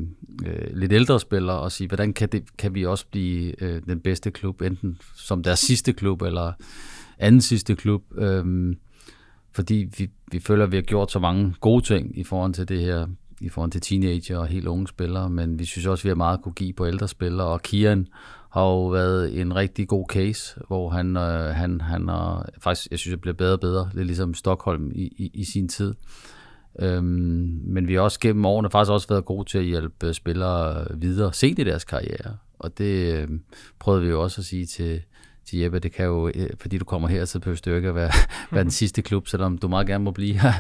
øh, lidt ældre spillere, og sige, hvordan kan, det, kan vi også blive øh, den bedste klub, enten som deres sidste klub, eller anden sidste klub. Øh, fordi vi, vi føler, at vi har gjort så mange gode ting i forhold til det her, i forhold til teenager og helt unge spillere, men vi synes også, at vi har meget at kunne give på ældre spillere, og Kian har jo været en rigtig god case, hvor han, øh, han, han har, faktisk, jeg synes, det bliver bedre og bedre, lidt ligesom Stockholm i, i, i sin tid. Øhm, men vi har også gennem årene faktisk også været gode til at hjælpe spillere videre sent i deres karriere, og det øh, prøvede vi jo også at sige til, til Jeppe, det kan jo, øh, fordi du kommer her, så behøver du ikke at være, være den sidste klub, selvom du meget gerne må blive her.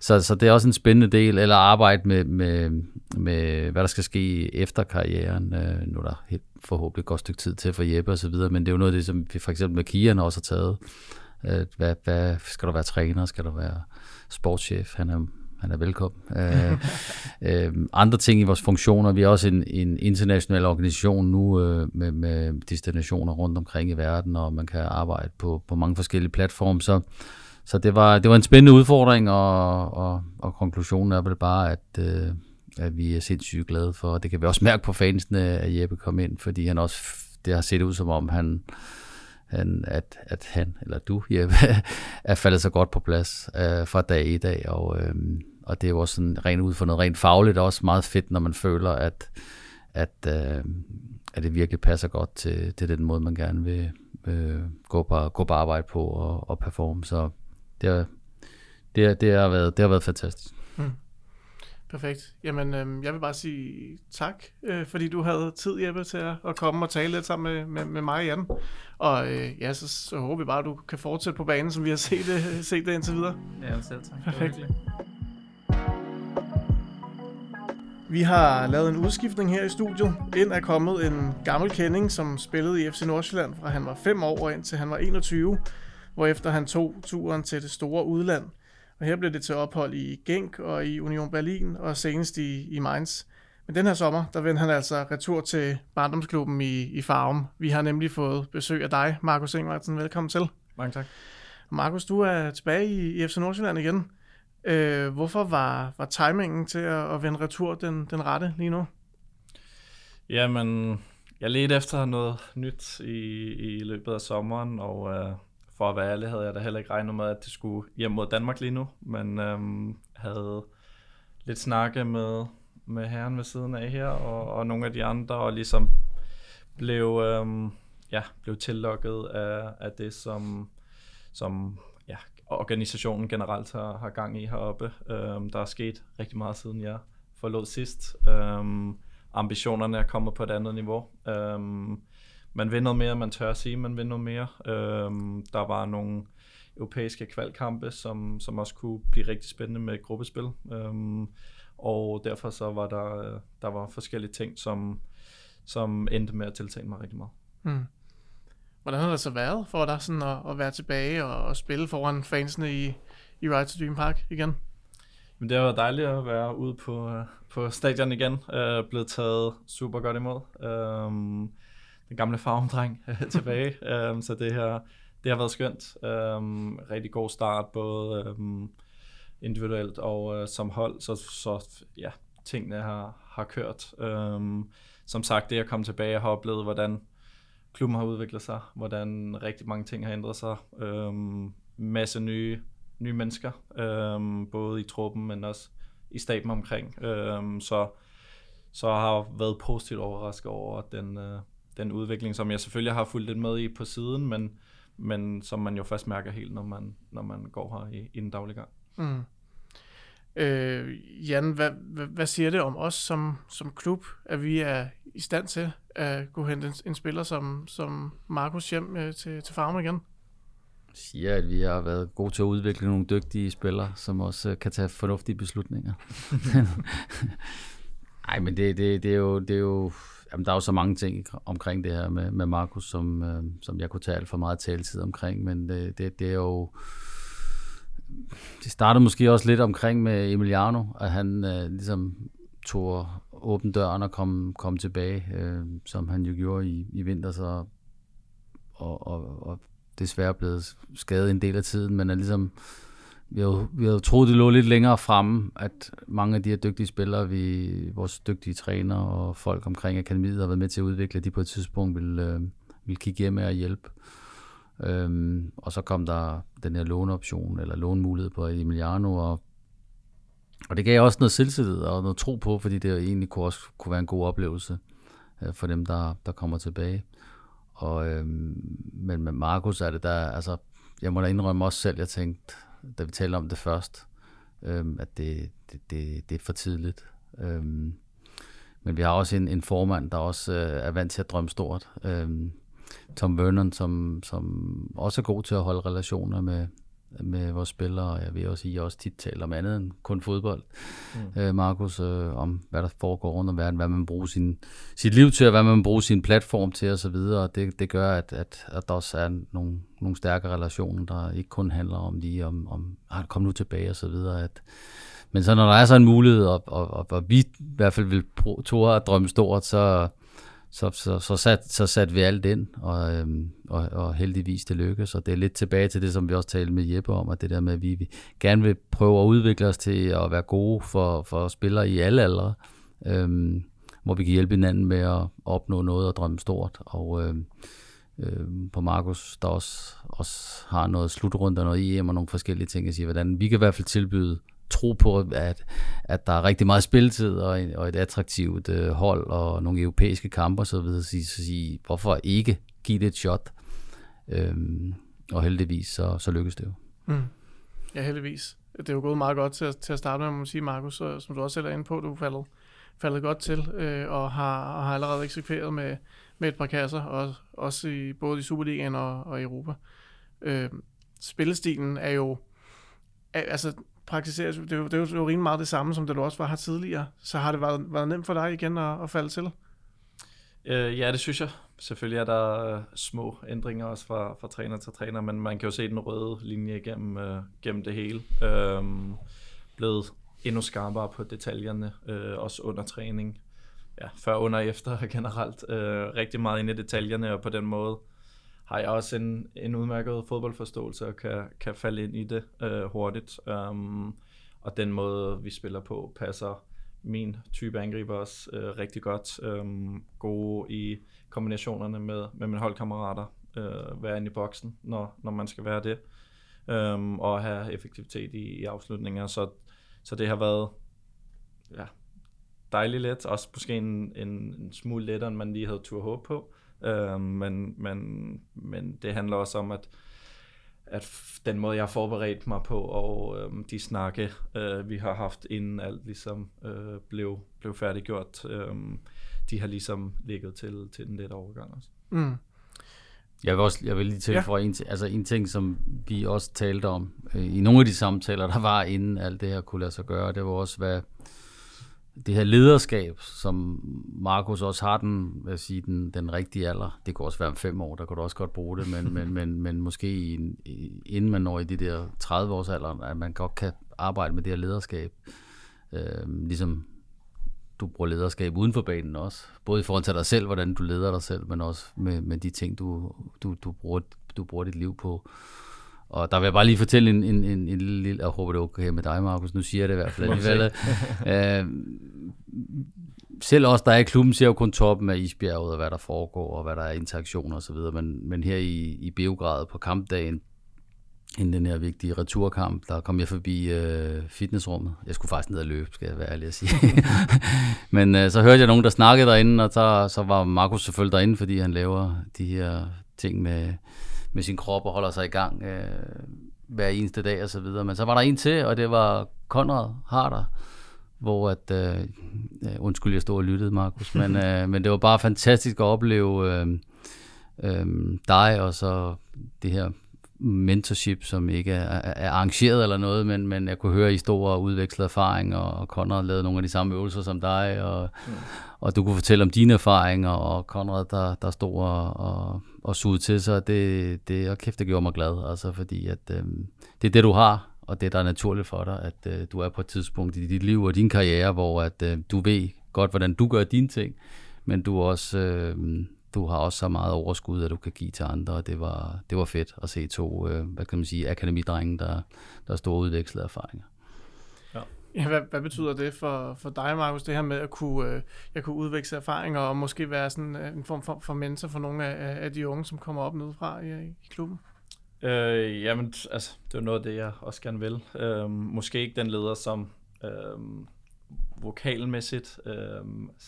så, så det er også en spændende del, eller arbejde med, med, med hvad der skal ske efter karrieren. Øh, nu er der helt, forhåbentlig et godt stykke tid til for Jeppe og så videre, men det er jo noget af det, som vi for eksempel med Kian også har taget. Øh, hvad, hvad, skal du være træner? Skal du være sportschef? Han er han er velkommen. øh, øh, andre ting i vores funktioner, vi er også en, en international organisation nu øh, med, med destinationer rundt omkring i verden, og man kan arbejde på, på mange forskellige platforme, så, så det, var, det var en spændende udfordring, og, og, og konklusionen er vel bare, at, øh, at vi er sindssygt glade for, og det kan vi også mærke på fansene, øh, at Jeppe kom ind, fordi han også, det har set ud som om, han han, at, at han, eller du, Jeppe, er faldet så godt på plads øh, fra dag i dag, og, øh, og det er jo også sådan rent ud for noget rent fagligt også meget fedt, når man føler, at, at, øh, at det virkelig passer godt til, til den måde, man gerne vil øh, gå, på, gå på arbejde på og, og performe, så det, det, det, har været, det har været fantastisk. Mm. Perfekt. Jamen, øh, jeg vil bare sige tak, øh, fordi du havde tid, Jeppe, til at, at komme og tale lidt sammen med, med, med mig og Jan. Og øh, ja, så, så håber vi bare, at du kan fortsætte på banen, som vi har set det, set det indtil videre. Ja, selv tak. Perfekt. Vi har lavet en udskiftning her i studiet. Ind er kommet en gammel kending, som spillede i FC Nordsjælland fra han var 5 år og indtil han var 21, hvorefter han tog turen til det store udland – og her blev det til ophold i Genk og i Union Berlin og senest i, i Mainz. Men den her sommer, der vendte han altså retur til barndomsklubben i, i Farum. Vi har nemlig fået besøg af dig, Markus Ingvartsen. Velkommen til. Mange tak. Markus, du er tilbage i, i FC Nordsjælland igen. Øh, hvorfor var, var timingen til at, at vende retur den, den rette lige nu? Jamen, jeg ledte efter noget nyt i, i løbet af sommeren, og øh, for at være ærlig, havde jeg da heller ikke regnet med, at det skulle hjem mod Danmark lige nu, men øhm, havde lidt snakke med, med herren ved siden af her, og, og nogle af de andre, og ligesom blev, øhm, ja, blev tillokket af, af det, som, som ja, organisationen generelt har, har gang i heroppe. Øhm, der er sket rigtig meget siden jeg forlod sidst. Øhm, ambitionerne er kommet på et andet niveau. Øhm, man vil noget mere, man tør at sige, man vil noget mere. Øhm, der var nogle europæiske kvalkampe, som, som også kunne blive rigtig spændende med gruppespil. Øhm, og derfor så var der, der var forskellige ting, som, som endte med at tiltale mig rigtig meget. Hmm. Hvordan har det så været for dig sådan at, at være tilbage og, og spille foran fansene i, i Ride to Dream Park igen? Men det har været dejligt at være ude på, på stadion igen. Uh, blevet taget super godt imod. Um, den gamle farvendreng øh, tilbage. um, så det her det har været skønt. Um, rigtig god start, både um, individuelt og uh, som hold. Så, så ja, tingene har, har kørt. Um, som sagt, det at komme tilbage, har oplevet, hvordan klubben har udviklet sig, hvordan rigtig mange ting har ændret sig. Um, masse nye, nye mennesker, um, både i truppen, men også i staben omkring. Um, så, så har jeg været positivt overrasket over den, uh, den udvikling, som jeg selvfølgelig har fulgt lidt med i på siden, men, men som man jo først mærker helt, når man, når man går her i, i den daglige gang. Mm. Øh, Jan, hvad, hvad, hvad siger det om os som, som klub, at vi er i stand til at gå hen en, en spiller som, som Markus hjem øh, til, til farmen igen? siger, at vi har været gode til at udvikle nogle dygtige spillere, som også øh, kan tage fornuftige beslutninger. Nej, men det, det, det, er jo, det er jo jamen, der er jo så mange ting omkring det her med, med Markus, som, øh, som jeg kunne tage alt for meget taletid omkring, men det, det, det er jo det startede måske også lidt omkring med Emiliano, at han øh, ligesom tog åbne døren og kom, kom tilbage, øh, som han jo gjorde i, i vinter, så, og, og, og desværre blevet skadet en del af tiden, men er ligesom, vi havde, vi havde troet, det lå lidt længere fremme, at mange af de her dygtige spillere, vi, vores dygtige træner og folk omkring akademiet har været med til at udvikle, de på et tidspunkt ville, øh, ville kigge hjem og hjælpe. Øhm, og så kom der den her låneoption, eller lånemulighed på Emiliano, og, og det gav også noget selvtillid og noget tro på, fordi det egentlig kunne også kunne være en god oplevelse øh, for dem, der, der kommer tilbage. Og, øhm, men med Markus er det der, altså, jeg må da indrømme også selv, jeg tænkte, da vi talte om det først, øhm, at det, det, det, det er for tidligt. Øhm, men vi har også en, en formand, der også øh, er vant til at drømme stort. Øhm, Tom Vernon, som, som også er god til at holde relationer med, med vores spillere, og jeg vil også sige, at jeg også tit taler om andet end kun fodbold. Mm. Øh, Markus, øh, om hvad der foregår rundt om verden, hvad man bruger sin, sit liv til, og hvad man bruger sin platform til osv., og det, det gør, at, at, at der også er nogle, nogle stærke relationer, der ikke kun handler om lige om, om ah, kom nu tilbage og så videre, at men så når der er så en mulighed, og, og, og, og vi i hvert fald vil to at drømme stort, så, så, så, så, sat, så satte vi alt ind, og, øhm, og, og heldigvis det lykkedes. Og det er lidt tilbage til det, som vi også talte med Jeppe om, at det der med, at vi, vi gerne vil prøve at udvikle os til at være gode for, for spillere i alle aldre, øhm, hvor vi kan hjælpe hinanden med at opnå noget og drømme stort. Og øhm, øhm, på Markus, der også, også har noget slutrunde og noget EM og nogle forskellige ting, at sige, hvordan vi kan i hvert fald tilbyde tro på, at, at der er rigtig meget spilletid og, en, og et attraktivt øh, hold og nogle europæiske kampe og så videre, så så sige, hvorfor ikke give det et shot? Øhm, og heldigvis, så, så lykkes det jo. Mm. Ja, heldigvis. Det er jo gået meget godt til at, til at starte med, må man sige, Markus, som du også selv er inde på, du er faldet, faldet godt til, øh, og, har, og har allerede eksekveret med, med et par kasser, og, også i, både i Superligaen og, og Europa. Øh, spillestilen er jo, altså praktiseres, det er, jo, det er jo rimelig meget det samme, som det du også var her tidligere. Så har det været, været nemt for dig igen at, at falde til? Øh, ja, det synes jeg. Selvfølgelig er der øh, små ændringer også fra, fra træner til træner, men man kan jo se den røde linje gennem, øh, gennem det hele. Øh, blevet endnu skarpere på detaljerne, øh, også under træning. Ja, før, under og efter generelt. Øh, rigtig meget inde i detaljerne, og på den måde har jeg også en, en udmærket fodboldforståelse og kan, kan falde ind i det øh, hurtigt. Um, og den måde, vi spiller på, passer min type angriber også øh, rigtig godt. Um, gode i kombinationerne med, med mine holdkammerater. Øh, være inde i boksen, når, når man skal være det. Um, og have effektivitet i, i afslutninger. Så, så det har været ja, dejligt let. Også måske en, en, en smule lettere, end man lige havde tur håb på. Øh, men, men, men det handler også om, at, at den måde, jeg har forberedt mig på, og øh, de snakke, øh, vi har haft inden alt ligesom øh, blev, blev færdiggjort, øh, de har ligesom ligget til, til den lidt overgang også. Mm. Jeg vil, også, jeg vil lige tilføje ja. en, altså en ting, som vi også talte om øh, i nogle af de samtaler, der var inden alt det her kunne lade sig gøre, det var også, hvad, det her lederskab, som Markus også har den, vil sige, den, den rigtige alder, det kunne også være om fem år, der kunne du også godt bruge det, men, men, men, men måske inden man når i de der 30 års alder, at man godt kan arbejde med det her lederskab, øh, ligesom du bruger lederskab uden for banen også, både i forhold til dig selv, hvordan du leder dig selv, men også med, med de ting, du, du, du, bruger, du bruger dit liv på. Og der vil jeg bare lige fortælle en, en, en, en lille, jeg håber det er okay med dig, Markus, nu siger jeg det i hvert fald alligevel. øh, selv os, der er i klubben, ser jo kun toppen af isbjerget, og hvad der foregår, og hvad der er interaktioner osv., men, men her i, i Beograd på kampdagen, inden den her vigtige returkamp, der kom jeg forbi øh, fitnessrummet. Jeg skulle faktisk ned og løbe, skal jeg være ærlig at sige. Men øh, så hørte jeg nogen, der snakkede derinde, og så, så var Markus selvfølgelig derinde, fordi han laver de her ting med, med sin krop og holder sig i gang øh, hver eneste dag og så videre. Men så var der en til, og det var Konrad Harder, hvor at, øh, undskyld, jeg stod og lyttede, Markus, men, øh, men det var bare fantastisk at opleve øh, øh, dig og så det her mentorship, som ikke er, er arrangeret eller noget, men, men jeg kunne høre, I stod og udvekslede erfaring, og Conrad lavede nogle af de samme øvelser som dig, og, mm. og du kunne fortælle om dine erfaringer, og Conrad, der, der stod og, og, og sugede til sig, det, det og kæft, det gjorde mig glad, altså fordi at, øh, det er det, du har, og det, der er naturligt for dig, at øh, du er på et tidspunkt i dit liv og din karriere, hvor at øh, du ved godt, hvordan du gør dine ting, men du også øh, du har også så meget overskud, at du kan give til andre, og det var, det var fedt at se to, øh, hvad kan man sige, akademidrenge, der, der stod udvekslet erfaringer. Ja. Ja, hvad, hvad betyder det for, for dig, Markus, det her med at kunne, øh, jeg kunne udveksle erfaringer og måske være sådan øh, en form for, for mentor for nogle af, af de unge, som kommer op nedefra i, i klubben? Øh, jamen, altså, det er noget af det, jeg også gerne vil. Øh, måske ikke den leder, som øh, vokalmæssigt øh,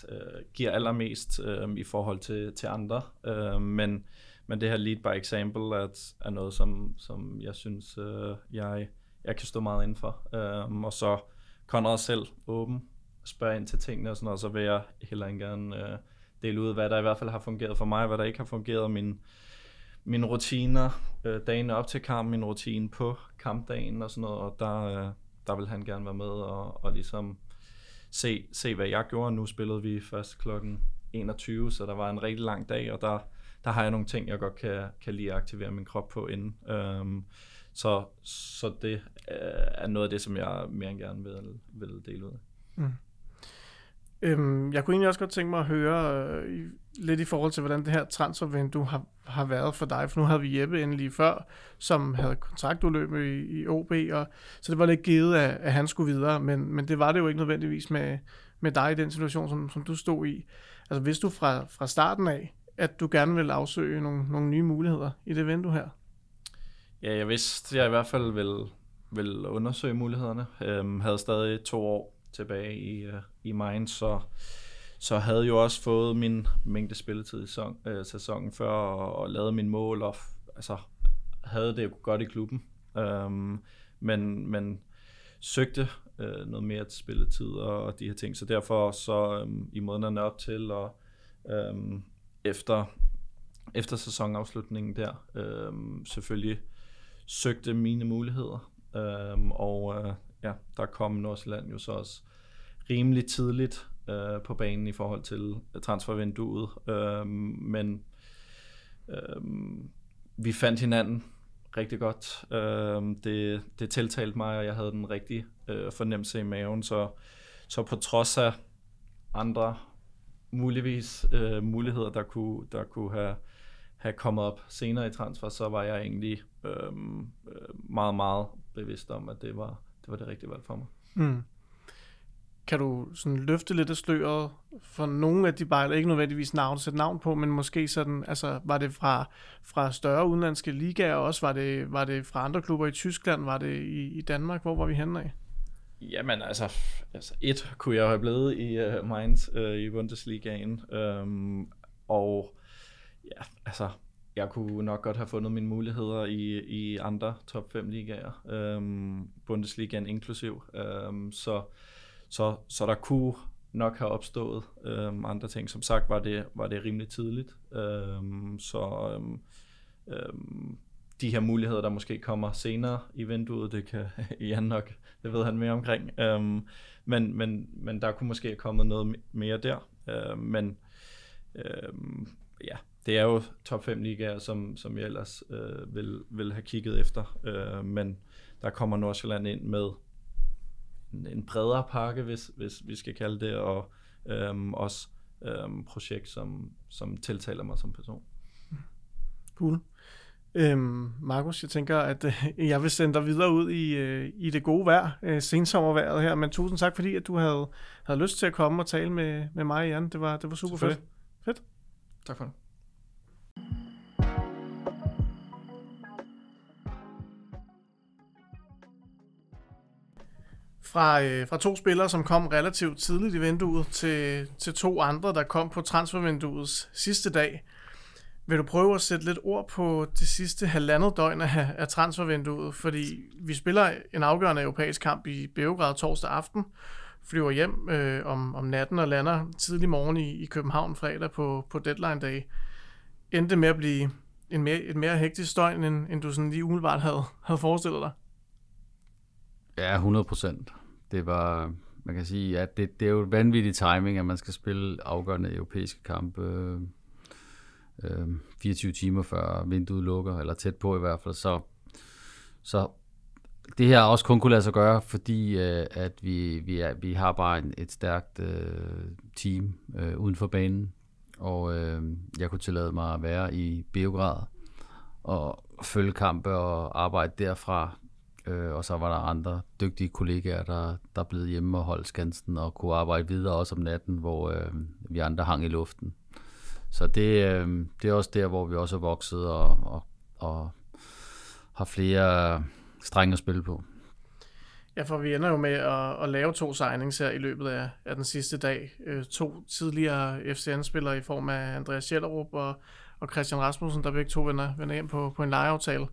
øh, giver allermest øh, i forhold til, til andre. Øh, men, men det her lead by example er, er noget, som, som jeg synes, øh, jeg, jeg kan stå meget indenfor. Øh, og så Conrad selv åben, spørge ind til tingene og sådan noget, så vil jeg heller ikke gerne øh, dele ud, hvad der i hvert fald har fungeret for mig, hvad der ikke har fungeret, min, mine rutiner, øh, dagen op til kamp, min rutine på kampdagen og sådan noget, og der, øh, der vil han gerne være med og, og ligesom se, se, hvad jeg gjorde. Nu spillede vi først klokken 21, så der var en rigtig lang dag, og der, der har jeg nogle ting, jeg godt kan, kan lige aktivere min krop på inden. Um, så, så det øh, er noget af det, som jeg mere end gerne vil, vil dele ud af. Mm. Øhm, jeg kunne egentlig også godt tænke mig at høre øh, lidt i forhold til, hvordan det her transfervindue har, har været for dig. For nu havde vi Jeppe endelig før, som havde kontraktudløb i, i OB, og, så det var lidt givet, at, at han skulle videre. Men, men det var det jo ikke nødvendigvis med, med dig i den situation, som, som du stod i. Altså hvis du fra, fra starten af, at du gerne vil afsøge nogle, nogle nye muligheder i det vindue her? Ja, jeg vidste, at jeg i hvert fald ville, ville undersøge mulighederne. Øhm, havde stadig to år tilbage i, uh, i Mainz, så, så havde jeg jo også fået min mængde spilletid i sæson, uh, sæsonen før, og, og lavet min mål, og altså, havde det jo godt i klubben. Um, men, men søgte uh, noget mere til spilletid og, og de her ting, så derfor så um, i månederne op til, og um, efter, efter sæsonafslutningen der, um, selvfølgelig søgte mine muligheder, um, og uh, ja, der kom Nordsjælland jo så også rimelig tidligt øh, på banen i forhold til øh, transfervinduet. Øh, men øh, vi fandt hinanden rigtig godt. Øh, det, det tiltalte mig, og jeg havde den rigtige øh, fornemmelse i maven. Så, så på trods af andre muligvis øh, muligheder, der kunne, der kunne have, have kommet op senere i transfer, så var jeg egentlig øh, øh meget, meget bevidst om, at det var, det var det rigtige valg for mig. Mm. Kan du sådan løfte lidt af sløret for nogle af de bejler, ikke nødvendigvis navn, sætte navn på, men måske sådan, altså var det fra, fra større udenlandske ligaer også? Var det, var det fra andre klubber i Tyskland? Var det i, i Danmark? Hvor var vi henne af? Jamen altså, altså et kunne jeg have blevet i uh, Mainz uh, i Bundesligaen, um, og ja, altså jeg kunne nok godt have fundet mine muligheder i, i andre top 5 ligaer, øhm, Bundesligaen inklusiv. Øhm, så, så, så der kunne nok have opstået øhm, andre ting. Som sagt var det, var det rimelig tidligt. Øhm, så øhm, øhm, de her muligheder, der måske kommer senere i vinduet, det kan Jan nok, det ved han mere omkring. Øhm, men, men, men der kunne måske have kommet noget mere der. Øhm, men øhm, ja, det er jo top 5 ligaer, som, som jeg ellers øh, vil, vil have kigget efter. Øh, men der kommer Nordsjælland ind med en, en bredere pakke, hvis, hvis vi skal kalde det, og øh, også øh, projekt, som, som tiltaler mig som person. Cool. Øhm, Markus, jeg tænker, at øh, jeg vil sende dig videre ud i, øh, i det gode vejr, øh, sensommerværet her, men tusind tak, fordi at du havde, havde lyst til at komme og tale med, med mig, Jan. Det var, det var super fedt. Fedt. Tak for det. Fra, øh, fra to spillere, som kom relativt tidligt i vinduet, til, til to andre, der kom på transfervinduets sidste dag. Vil du prøve at sætte lidt ord på det sidste halvandet døgn af, af transfervinduet? Fordi vi spiller en afgørende europæisk kamp i Beograd torsdag aften, flyver hjem øh, om, om natten og lander tidlig morgen i, i København fredag på, på deadline day. Endte med at blive en mere, et mere hektisk døgn, end, end du sådan lige umiddelbart havde, havde forestillet dig. Ja, 100 procent. Det var, man kan sige, at det, det er jo et vanvittig timing, at man skal spille afgørende europæiske kampe øh, øh 24 timer før vinduet lukker, eller tæt på i hvert fald. Så, så det her også kun kunne lade sig gøre, fordi øh, at vi, vi, er, vi har bare en, et stærkt øh, team øh, uden for banen, og øh, jeg kunne tillade mig at være i Beograd og følge kampe og arbejde derfra. Øh, og så var der andre dygtige kollegaer, der, der blev hjemme og holdt skansen og kunne arbejde videre også om natten, hvor øh, vi andre hang i luften. Så det, øh, det er også der, hvor vi også er vokset og, og, og har flere strenge at spille på. Ja, for vi ender jo med at, at lave to signings her i løbet af, af den sidste dag. Øh, to tidligere FCN-spillere i form af Andreas Schellerup og, og Christian Rasmussen, der begge to vender, vender hjem på, på en lejeaftale.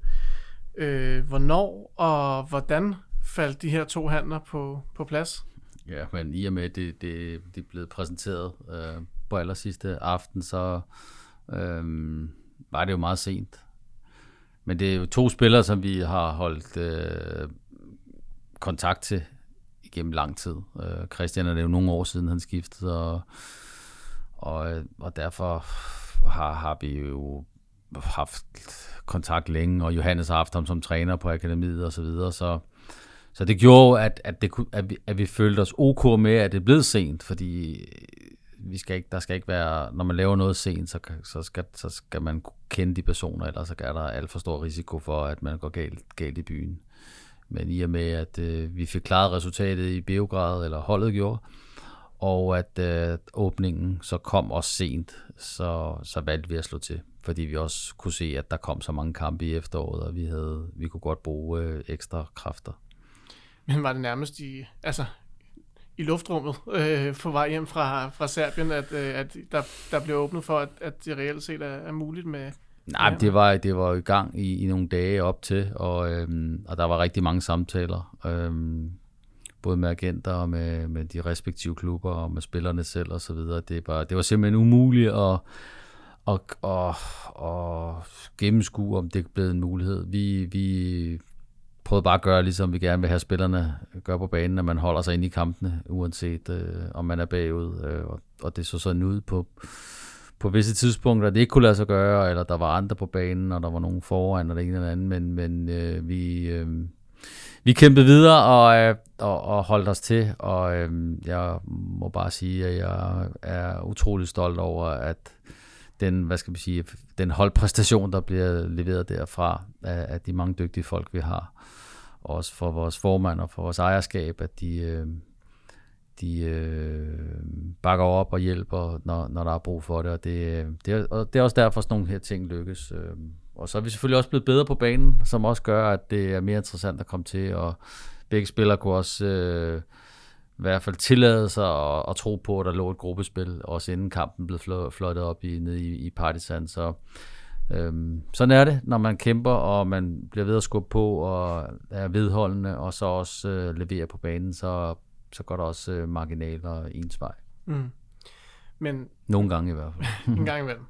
Øh, hvornår og hvordan faldt de her to handler på, på plads? Ja, men i og med, at det, det, det er blevet præsenteret øh, på aller sidste aften, så øh, var det jo meget sent. Men det er jo to spillere, som vi har holdt øh, kontakt til igennem lang tid. Øh, Christian er det jo nogle år siden, han skiftede, og, og, øh, og derfor har, har vi jo haft kontakt længe, og Johannes har haft ham som træner på akademiet og så videre, så, så det gjorde, at, at, det, at, vi, at vi følte os ok med, at det blev sent, fordi vi skal ikke, der skal ikke være, når man laver noget sent, så, så, skal, så skal man kende de personer, ellers så er der alt for stor risiko for, at man går galt, galt i byen. Men i og med, at øh, vi fik klaret resultatet i Beograd, eller holdet gjorde, og at øh, åbningen så kom også sent, så, så valgte vi at slå til. Fordi vi også kunne se, at der kom så mange kampe i efteråret, og vi, havde, vi kunne godt bruge øh, ekstra kræfter. Men var det nærmest i, altså, i luftrummet øh, på vej hjem fra, fra Serbien, at, øh, at der, der blev åbnet for, at, at det reelt set er, er muligt med... Nej, det var, det var i gang i, i nogle dage op til, og, øhm, og der var rigtig mange samtaler, øhm, både med agenter og med, med de respektive klubber og med spillerne selv og så videre. Det var, det var simpelthen umuligt at, at, at, at gennemskue, om det blev en mulighed. Vi, vi prøvede bare at gøre, ligesom vi gerne vil have spillerne gør på banen, at man holder sig inde i kampene, uanset øh, om man er bagud. Øh, og, og det så sådan ud på, på visse tidspunkter, det ikke kunne lade sig gøre, eller der var andre på banen, og der var nogen foran, og det ene eller andet, men, men øh, vi, øh, vi kæmpede videre og, øh, og, og holdt os til, og øh, jeg må bare sige, at jeg er utrolig stolt over, at den, hvad skal man sige, den holdpræstation, der bliver leveret derfra af, af de mange dygtige folk, vi har. Også for vores formand og for vores ejerskab, at de, øh, de øh, bakker op og hjælper, når, når der er brug for det. Og det, det, er, og det er også derfor, at sådan nogle her ting lykkes. Øh. Og så er vi selvfølgelig også blevet bedre på banen, som også gør, at det er mere interessant at komme til. Og begge spillere kunne også... Øh, i hvert fald tillade sig at, at tro på, at der lå et gruppespil, også inden kampen blev flottet op i, nede i, i Partisan. Så øhm, sådan er det, når man kæmper, og man bliver ved at skubbe på, og er vedholdende, og så også øh, leverer på banen, så, så går der også øh, marginaler ens vej. Mm. Men, Nogle gange i hvert fald. en gang imellem.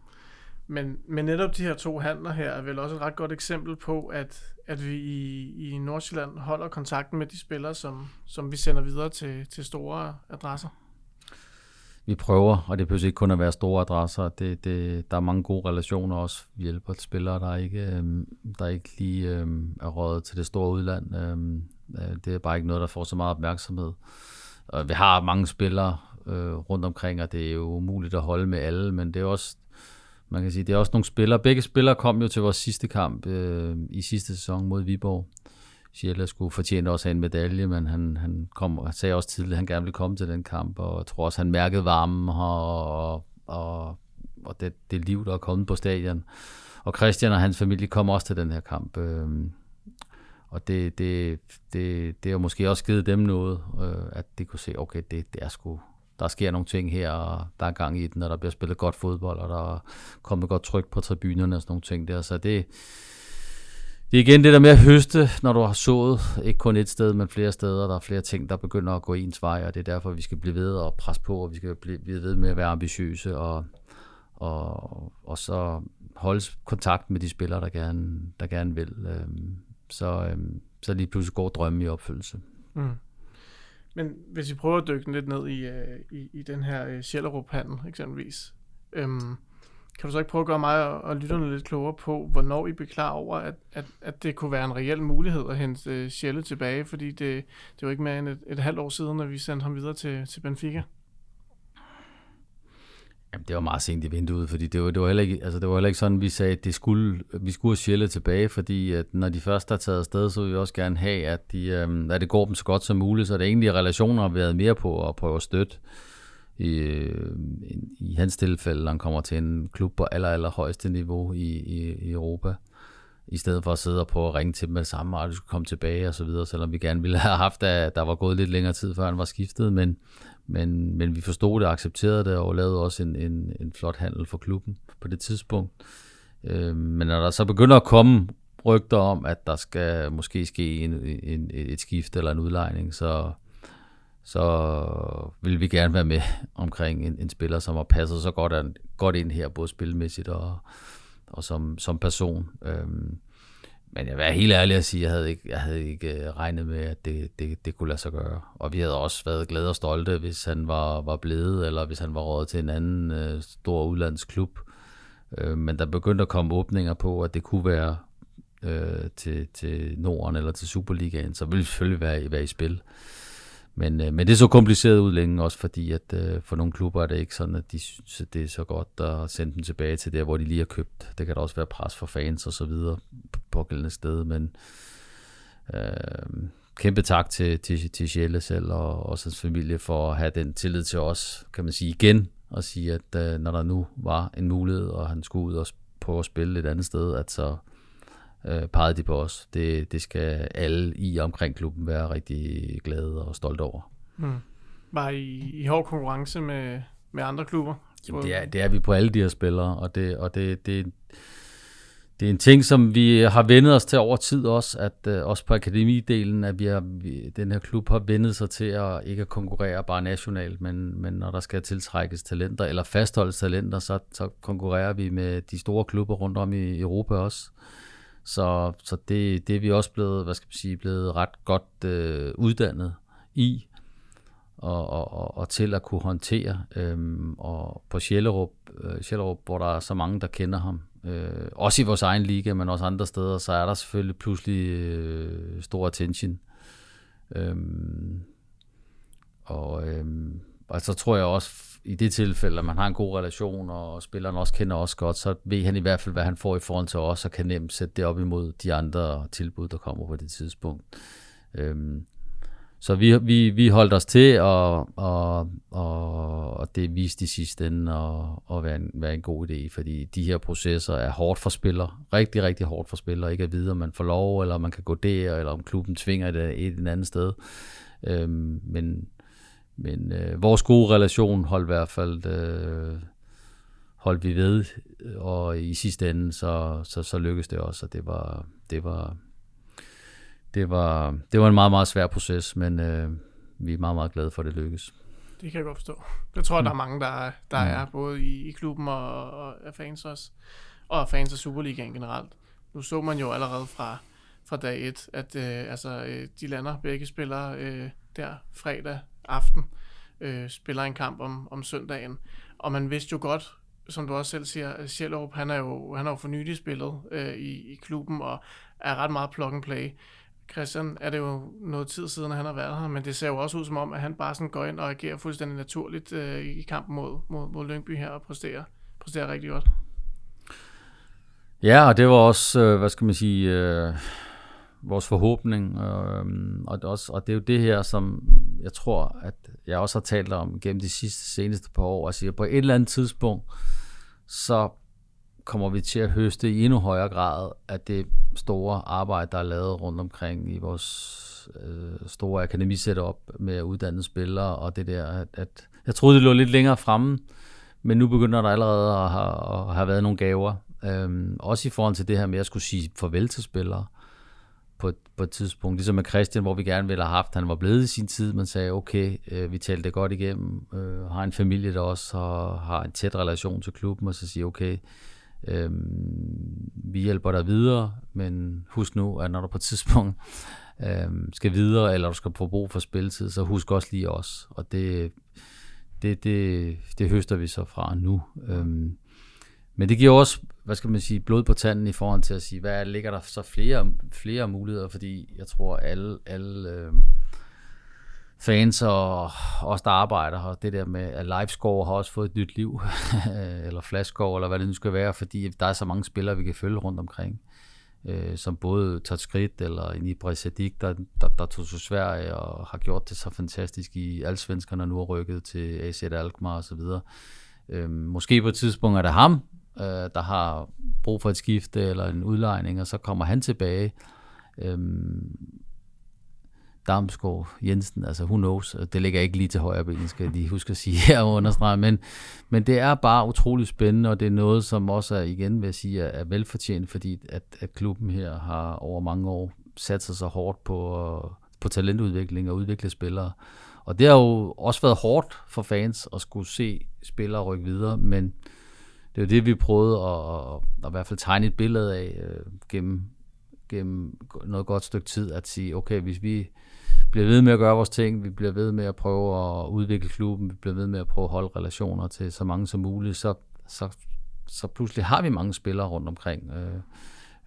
Men, men netop de her to handler her er vel også et ret godt eksempel på, at, at vi i, i Nordsjælland holder kontakten med de spillere, som, som vi sender videre til, til store adresser. Vi prøver, og det behøver ikke kun at være store adresser. Det, det, der er mange gode relationer også. Vi hjælper spillere, der ikke, øhm, der ikke lige øhm, er røget til det store udland. Øhm, øh, det er bare ikke noget, der får så meget opmærksomhed. Og vi har mange spillere øh, rundt omkring, og det er jo umuligt at holde med alle, men det er også man kan sige, det er også nogle spillere. Begge spillere kom jo til vores sidste kamp øh, i sidste sæson mod Viborg. Sjælle skulle fortjene også en medalje, men han, han kom og sagde også tidligt, at han gerne ville komme til den kamp, og jeg tror også, han mærkede varmen og, og, og det, det liv, der er kommet på stadion. Og Christian og hans familie kom også til den her kamp. Øh, og det, det, det, det har måske også givet dem noget, øh, at de kunne se, okay, det, det er sgu, der sker nogle ting her, og der er gang i den, og der bliver spillet godt fodbold, og der er kommet godt tryk på tribunerne og sådan nogle ting der. Så det, det er igen det der med at høste, når du har sået, ikke kun et sted, men flere steder. Der er flere ting, der begynder at gå ens vej, og det er derfor, vi skal blive ved og presse på, og vi skal blive ved med at være ambitiøse, og, og, og så holde kontakt med de spillere, der gerne, der gerne vil. Øhm, så, øhm, så lige pludselig går drømmen i opfyldelse. Mm. Men hvis vi prøver at dykke lidt ned i, øh, i, i den her øh, Sjællerup-handel eksempelvis, øhm, kan du så ikke prøve at gøre mig og, og lytterne lidt klogere på, hvornår I beklager klar over, at, at, at det kunne være en reel mulighed at hente øh, Sjælle tilbage, fordi det, det var ikke mere end et, et halvt år siden, at vi sendte ham videre til, til Benfica? Jamen, det var meget sent i vinduet, fordi det var, det var, heller, ikke, altså, det var heller ikke sådan, vi sagde, at det skulle, vi skulle have Sjælle tilbage, fordi at når de først er taget afsted, så vil vi også gerne have, at, de, øh, at det går dem så godt som muligt, så det egentlig relationer har været mere på at prøve at støtte i, øh, i hans tilfælde, når han kommer til en klub på aller, aller højeste niveau i, i, i Europa, i stedet for at sidde og prøve at ringe til dem med det samme, og du skulle komme tilbage og så videre, selvom vi gerne ville have haft, at der var gået lidt længere tid, før han var skiftet, men, men, men vi forstod det, accepterede det, og lavede også en, en, en flot handel for klubben på det tidspunkt. Øh, men når der så begynder at komme rygter om, at der skal måske ske en, en, et skift eller en udlejning, så, så vil vi gerne være med omkring en, en spiller, som har passet så godt, godt ind her, både spilmæssigt og, og som, som person. Øhm, men jeg vil være helt ærlig at sige, at jeg havde ikke, jeg havde ikke øh, regnet med, at det, det, det kunne lade sig gøre. Og vi havde også været glade og stolte, hvis han var, var blevet, eller hvis han var råd til en anden øh, stor udlandsklub. Øh, men der begyndte at komme åbninger på, at det kunne være øh, til, til Norden eller til Superligaen, så ville det selvfølgelig være, være i spil. Men, øh, men det så kompliceret ud længe, også fordi at øh, for nogle klubber er det ikke sådan, at de synes, at det er så godt at sende dem tilbage til der, hvor de lige har købt. Det kan da også være pres for fans og så videre på pågældende sted, men øh, kæmpe tak til, til, til Sjælle selv og også hans familie for at have den tillid til os, kan man sige igen, og sige, at øh, når der nu var en mulighed, og han skulle ud og prøve at spille et andet sted, at så øh, pegede de på os. Det, det skal alle i omkring klubben være rigtig glade og stolte over. Mm. Var I i hård konkurrence med, med andre klubber? Jamen, det er, det er vi på alle de her spillere, og det, og det, det, det er en ting, som vi har vendet os til over tid også, at uh, også på akademidelen, at vi har, vi, den her klub har vendet sig til at ikke at konkurrere bare nationalt, men, men når der skal tiltrækkes talenter, eller fastholdes talenter, så, så konkurrerer vi med de store klubber rundt om i Europa også. Så, så det, det er vi også blevet, hvad skal man sige, blevet ret godt øh, uddannet i og, og, og, og til at kunne håndtere. Øhm, og på Sjællerup, øh, Sjællerup, hvor der er så mange, der kender ham, øh, også i vores egen liga, men også andre steder, så er der selvfølgelig pludselig øh, stor attention. Øhm, og, øhm, og så tror jeg også, i det tilfælde, at man har en god relation, og spilleren også kender os godt, så ved han i hvert fald, hvad han får i forhold til os, og kan nemt sætte det op imod de andre tilbud, der kommer på det tidspunkt. Øhm, så vi, vi, vi holdt os til, og, og, og, og det viste i sidste ende at, at være, en, være en god idé, fordi de her processer er hårdt for spillere. Rigtig, rigtig hårdt for spillere. Ikke at vide, om man får lov, eller om man kan gå der, eller om klubben tvinger det et, eller andet sted. Øhm, men men øh, vores gode relation holdt i hvert fald øh, holdt vi ved, og i sidste ende så, så, så lykkedes det også, og det var, det var, det var, det var en meget, meget svær proces, men øh, vi er meget, meget glade for, at det lykkedes. Det kan jeg godt forstå. Det tror jeg, mm. der er mange, der, der mm. er, både i, i klubben og, og af fans også, og fans af Superligaen generelt. Nu så man jo allerede fra, fra dag et, at øh, altså, øh, de lander begge spillere øh, der fredag aften, øh, spiller en kamp om, om søndagen. Og man vidste jo godt, som du også selv siger, at han er jo, han har jo for nylig spillet øh, i, i klubben, og er ret meget plug and play. Christian er det jo noget tid siden, han har været her, men det ser jo også ud som om, at han bare sådan går ind og agerer fuldstændig naturligt øh, i kampen mod, mod, mod Lyngby her og præsterer, præsterer rigtig godt. Ja, og det var også, øh, hvad skal man sige, øh, vores forhåbning. Øh, og, det også, og det er jo det her, som jeg tror, at jeg også har talt om gennem de sidste seneste par år. Altså på et eller andet tidspunkt, så kommer vi til at høste i endnu højere grad af det store arbejde, der er lavet rundt omkring i vores øh, store akademisetup med at uddanne spillere og det der, at, at jeg troede, det lå lidt længere fremme, men nu begynder der allerede at have, at have været nogle gaver. Øhm, også i forhold til det her med at skulle sige farvel til spillere på et, tidspunkt. Ligesom med Christian, hvor vi gerne ville have haft, han var blevet i sin tid, man sagde, okay, øh, vi talte det godt igennem, øh, har en familie, der også har, har en tæt relation til klubben, og så siger, okay, øh, vi hjælper dig videre, men husk nu, at når du på et tidspunkt øh, skal videre, eller du skal få brug for spilletid, så husk også lige os. Og det, det, det, det høster vi så fra nu. Øh, men det giver også, hvad skal man sige, blod på tanden i forhold til at sige, hvad ligger der så flere, flere muligheder, fordi jeg tror, alle, alle øh, fans og os, der arbejder her, det der med, at Livescore har også fået et nyt liv, eller Flashscore, eller hvad det nu skal være, fordi der er så mange spillere, vi kan følge rundt omkring øh, som både tager skridt, eller en Ibra Sadik, der, der, der tog til Sverige og har gjort det så fantastisk i alle svenskerne nu har rykket til AZ Alkmaar osv. Øh, måske på et tidspunkt er det ham, øh, der har brug for et skifte eller en udlejning, og så kommer han tilbage. Øhm, Damsgaard Jensen, altså who knows, det ligger ikke lige til højre ben, skal jeg lige huske at sige her og understrege, men, men det er bare utrolig spændende, og det er noget, som også er, igen vil jeg sige, er, velfortjent, fordi at, at klubben her har over mange år sat sig så hårdt på, på talentudvikling og udvikle spillere. Og det har jo også været hårdt for fans at skulle se spillere rykke videre, men det er det, vi prøvede at, at, at i hvert fald tegne et billede af øh, gennem, gennem noget godt stykke tid, at sige, okay, hvis vi bliver ved med at gøre vores ting, vi bliver ved med at prøve at udvikle klubben, vi bliver ved med at prøve at holde relationer til så mange som muligt, så, så, så pludselig har vi mange spillere rundt omkring. Øh,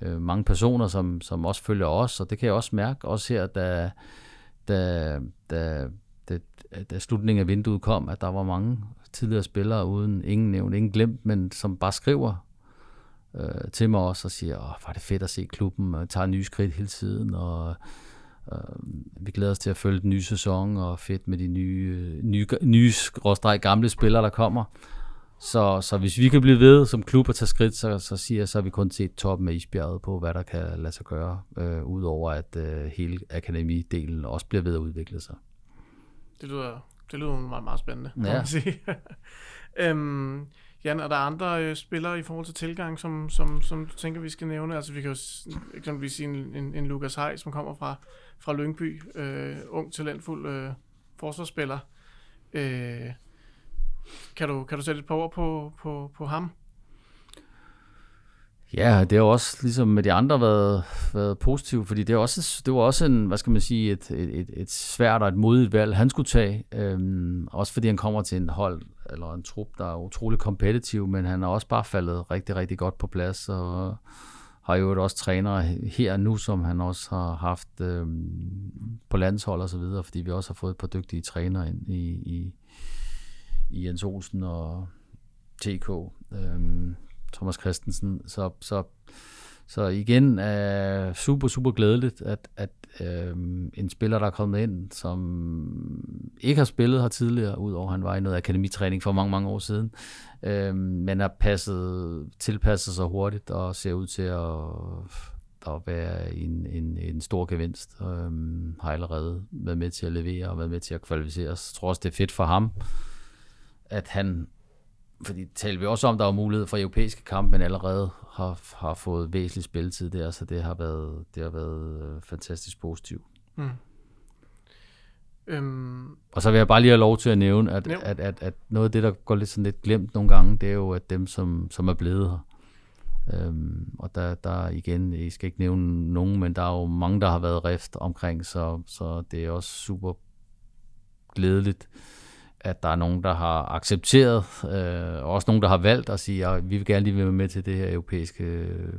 øh, mange personer, som, som også følger os, og det kan jeg også mærke, også her, da, da, da, da, da slutningen af vinduet kom, at der var mange tidligere spillere uden ingen nævnt, ingen glemt, men som bare skriver øh, til mig også og siger, åh, hvor er det fedt at se klubben, og tager nye skridt hele tiden, og øh, vi glæder os til at følge den nye sæson, og fedt med de nye, nye, nye gamle spillere, der kommer. Så, så hvis vi kan blive ved som klub at tage skridt, så, så siger jeg, så har vi kun set toppen af isbjerget på, hvad der kan lade sig gøre, øh, udover at øh, hele akademidelen også bliver ved at udvikle sig. Det lyder, det lyder meget, meget spændende, ja. man sige. um, Jan, er der andre øh, spillere i forhold til tilgang, som, som, som du tænker, vi skal nævne? Altså vi kan jo eksempelvis sige en, en, en Lukas Hej, som kommer fra, fra Lyngby, øh, ung, talentfuld øh, forsvarsspiller. Øh, kan, du, kan du sætte et par ord på, på, på ham? Ja, det har også ligesom med de andre været, været positivt, fordi det, er også, det var også en, hvad skal man sige, et, et, et svært og et modigt valg, han skulle tage. Øhm, også fordi han kommer til en hold, eller en trup, der er utrolig kompetitiv, men han har også bare faldet rigtig, rigtig godt på plads, og har jo også træner her nu, som han også har haft øhm, på landshold og så videre, fordi vi også har fået et par dygtige trænere ind i, i, i Jens Olsen og TK, øhm, Thomas Christensen. Så, så, så igen øh, super, super glædeligt, at, at øh, en spiller, der er kommet ind, som ikke har spillet her tidligere, udover han var i noget akademitræning for mange, mange år siden, øh, men har passet, tilpasset sig hurtigt og ser ud til at, at være en, en, en stor gevinst. Øh, har allerede været med til at levere og været med til at kvalificere os. Jeg tror også, det er fedt for ham, at han fordi taler vi også om, der var mulighed for europæiske kampe, men allerede har, har fået væsentlig spilletid der, så det har været, det har været øh, fantastisk positivt. Mm. Øhm, og så vil jeg bare lige have lov til at nævne, at, at, at, at, at noget af det, der går lidt, sådan lidt glemt nogle gange, det er jo, at dem, som, som er blevet her, øhm, og der, der igen, jeg skal ikke nævne nogen, men der er jo mange, der har været rift omkring, så, så det er også super glædeligt, at der er nogen, der har accepteret, øh, og også nogen, der har valgt at sige, at vi vil gerne lige være med til det her europæiske øh,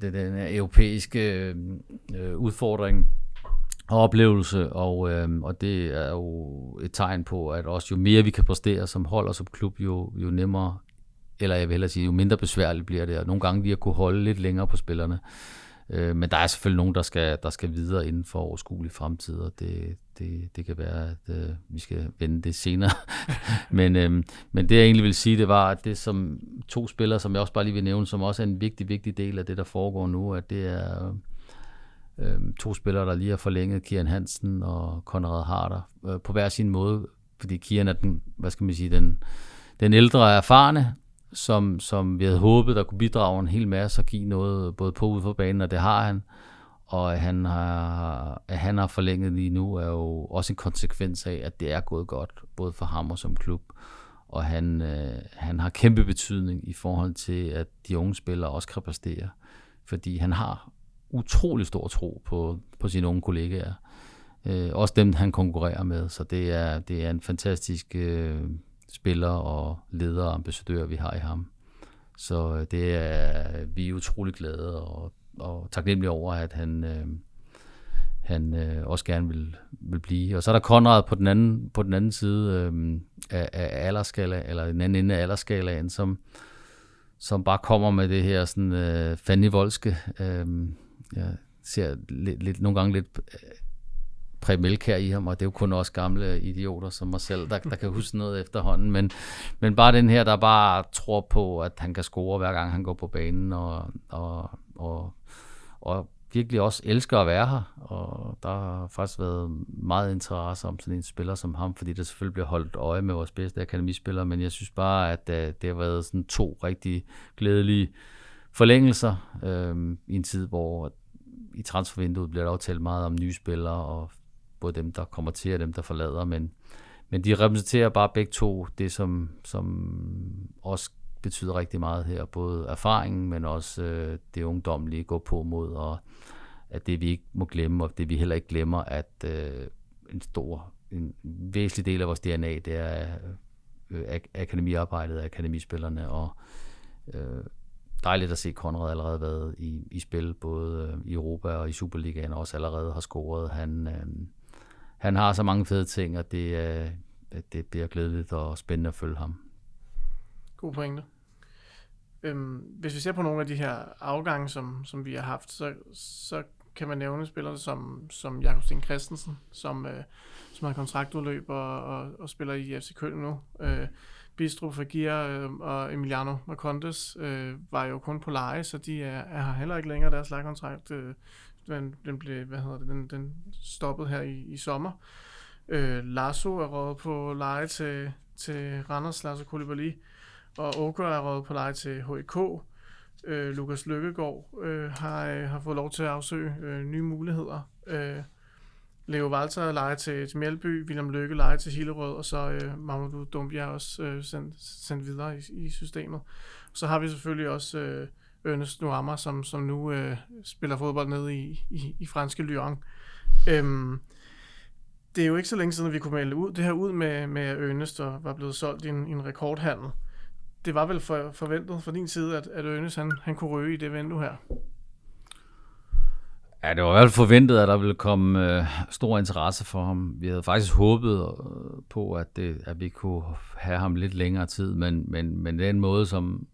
det, den her europæiske øh, udfordring og oplevelse, og, øh, og det er jo et tegn på, at også jo mere vi kan præstere som hold og som klub, jo, jo nemmere eller jeg vil hellere sige, jo mindre besværligt bliver det, og nogle gange lige at kunne holde lidt længere på spillerne. Øh, men der er selvfølgelig nogen, der skal, der skal videre inden for overskuelig fremtid, og det, det, det kan være, at øh, vi skal vende det senere. men, øh, men det jeg egentlig vil sige, det var, at det som to spillere, som jeg også bare lige vil nævne, som også er en vigtig, vigtig del af det, der foregår nu, at det er øh, to spillere, der lige har forlænget, Kian Hansen og Konrad Harder, øh, på hver sin måde, fordi Kian er den, hvad skal man sige, den, den ældre erfarne, som, som vi havde håbet, der kunne bidrage en hel masse og give noget både på ud for banen, og det har han. Og at han har, at han har forlænget lige nu, er jo også en konsekvens af, at det er gået godt, både for ham og som klub. Og han, øh, han har kæmpe betydning i forhold til, at de unge spillere også kan præstere. Fordi han har utrolig stor tro på, på sine unge kollegaer. Øh, også dem, han konkurrerer med. Så det er, det er en fantastisk øh, spiller og leder og ambassadør, vi har i ham. Så øh, det er vi er utrolig glade og, og taknemmelig over, at han, øh, han øh, også gerne vil, vil blive. Og så er der Konrad på den anden, på den anden side øh, af, af alderskala, eller den anden ende af alderskalaen, som, som bare kommer med det her sådan øh, voldske Øh, jeg ser lidt, lidt, nogle gange lidt øh, præmelkær i ham, og det er jo kun også gamle idioter som mig selv, der, der kan huske noget efterhånden, men, men bare den her, der bare tror på, at han kan score hver gang han går på banen, og, og, og, og virkelig også elsker at være her, og der har faktisk været meget interesse om sådan en spiller som ham, fordi der selvfølgelig bliver holdt øje med vores bedste akademispillere, men jeg synes bare, at øh, det har været sådan to rigtig glædelige forlængelser øh, i en tid, hvor i transfervinduet bliver der aftalt meget om nye spillere, og både dem, der kommer til og dem, der forlader, men, men de repræsenterer bare begge to det, som, som også betyder rigtig meget her, både erfaringen, men også øh, det ungdomlige gå på mod, og at det vi ikke må glemme, og det vi heller ikke glemmer, at øh, en stor, en væsentlig del af vores DNA, det er øh, ak- akademiarbejdet af akademispillerne, og øh, dejligt at se Konrad allerede været i, i spil, både øh, i Europa og i Superligaen, og også allerede har scoret. Han, øh, han har så mange fede ting, og det, øh, det bliver glædeligt og spændende at følge ham. God pointe. Øhm, hvis vi ser på nogle af de her afgange, som, som vi har haft, så, så kan man nævne spillere som, som Jakob Sten Christensen, som, øh, som har kontraktudløb og, og, og spiller i FC Køln nu. Øh, Bistro Fagir øh, og Emiliano Marcondes øh, var jo kun på leje, så de er, er heller ikke længere deres lejekontrakt. Øh, den, den blev, hvad hedder det, den, den stoppede her i, i sommer. Øh, Lasso er rådet på leje til, til Randers, Lasso Koulibaly, og Oker er rådet på leje til HIK. Øh, Lukas Lykkegaard øh, har, øh, har fået lov til at afsøge øh, nye muligheder. Øh, Leo Walter leje til, til Mjælby, William Lykke leje til Hillerød, og så øh, Mamadou Dumbia også øh, sendt, sendt videre i, i systemet. Så har vi selvfølgelig også øh, Ernest Nuama, som, som nu øh, spiller fodbold nede i, i, i franske Lyon. Øhm, det er jo ikke så længe siden, at vi kunne melde ud, det her ud med, med Ernest, og var blevet solgt i en, i en rekordhandel. Det var vel for, forventet fra din side, at, at Ernest han, han kunne røge i det vindue her? Ja, det var i hvert fald forventet, at der ville komme øh, stor interesse for ham. Vi havde faktisk håbet øh, på, at, det, at vi kunne have ham lidt længere tid, men, men, men den måde, som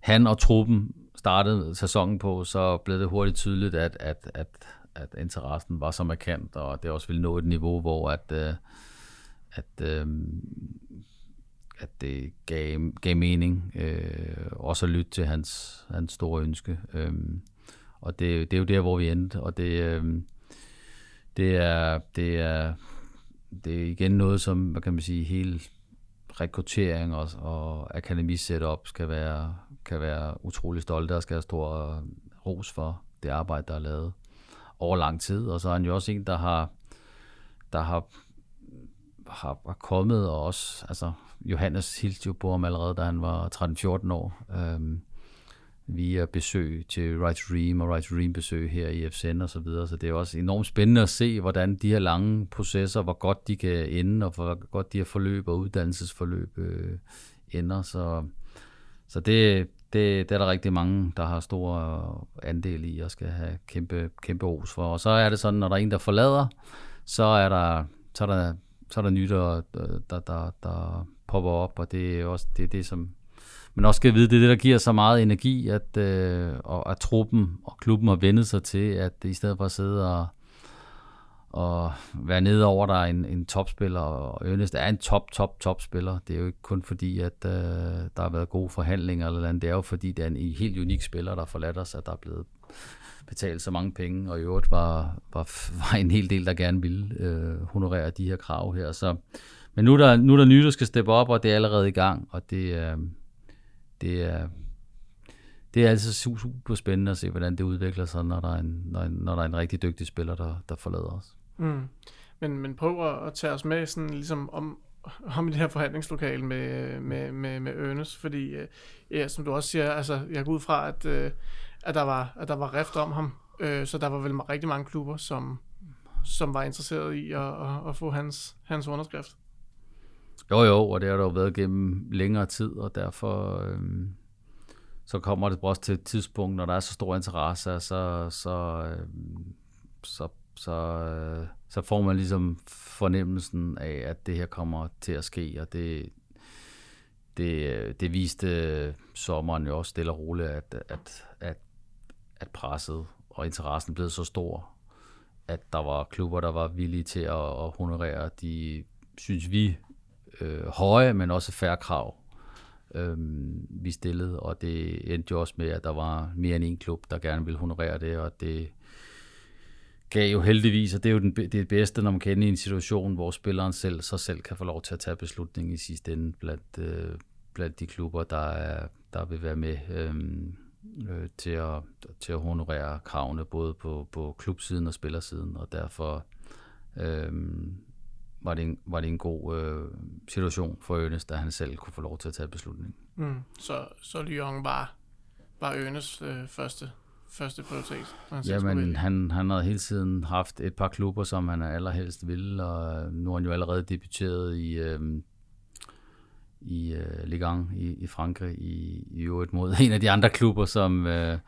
han og truppen startede sæsonen på, så blev det hurtigt tydeligt, at, at, at, at interessen var så markant, og det også ville nå et niveau, hvor at, øh, at, øh, at det gav, gav mening øh, også at lytte til hans, hans store ønske. Øh, og det, det er jo der, hvor vi endte, og det, øh, det, er, det, er, det er igen noget, som, hvad kan man sige, hele rekruttering og, og akademi setup skal være, kan være utrolig stolte og skal have stor øh, ros for det arbejde, der er lavet over lang tid. Og så er han jo også en, der har, der har, har, har kommet og også, altså Johannes hilste jo på ham allerede, da han var 13-14 år. Øhm, via besøg til Right to Dream og Right to Dream besøg her i FCN og så videre. Så det er også enormt spændende at se, hvordan de her lange processer, hvor godt de kan ende, og hvor godt de her forløb og uddannelsesforløb øh, ender. Så, så det, det, det er der rigtig mange, der har stor andel i og skal have kæmpe, kæmpe os for. Og så er det sådan, når der er en, der forlader, så er der, så er der, så er der nyt, der, der, der, der popper op, og det er også det, det som men også skal vide, det er det, der giver så meget energi, at, øh, og, at truppen og klubben har vendet sig til, at i stedet for at sidde og, og være nede over, der en, en topspiller, og Ernest er en top, top, top spiller. Det er jo ikke kun fordi, at øh, der har været gode forhandlinger eller andet. Det er jo fordi, det er en helt unik spiller, der forladt os, at der er blevet betalt så mange penge, og i øvrigt var, var, var en hel del, der gerne ville øh, honorere de her krav her. Så, men nu er, der, nu er der nye, der skal steppe op, og det er allerede i gang, og det, øh, det er det er altså super spændende at se, hvordan det udvikler sig, når der er en, når, når der er en rigtig dygtig spiller, der, der forlader os. Mm. Men, men prøv at tage os med sådan, ligesom om, om i det her forhandlingslokale med, med, med, med Ernest, fordi øh, ja, som du også siger, altså, jeg går ud fra, at, øh, at, der, var, at der var rift om ham, øh, så der var vel rigtig mange klubber, som, som var interesseret i at, at, at få hans, hans underskrift. Jo jo, og det har der jo været gennem længere tid, og derfor øhm, så kommer det også til et tidspunkt, når der er så stor interesse, så, så, øhm, så så, øh, så får man ligesom fornemmelsen af, at det her kommer til at ske, og det, det, øh, det viste sommeren jo også stille og roligt, at, at, at, at presset og interessen blev så stor, at der var klubber, der var villige til at, at honorere de, synes vi, øh, høje, men også færre krav, øh, vi stillede, og det endte jo også med, at der var mere end en klub, der gerne ville honorere det, og det, gav jo heldigvis, og det er jo den, det bedste, når man kan i en situation, hvor spilleren selv så selv kan få lov til at tage beslutningen i sidste ende blandt, øh, blandt de klubber, der, er, der vil være med øh, øh, til, at, til at honorere kravene, både på, på klubsiden og spillersiden, og derfor øh, var, det en, var det en god øh, situation for Ønes, da han selv kunne få lov til at tage beslutningen. Mm, så, så Lyon var, var Ønes øh, første første prioritet? Jamen, han, han har hele tiden haft et par klubber, som han allerhelst vil, og nu har han jo allerede debuteret i, øh, i øh, Ligue 1 i, i Frankrig, i, i øvrigt mod en af de andre klubber, som, øh,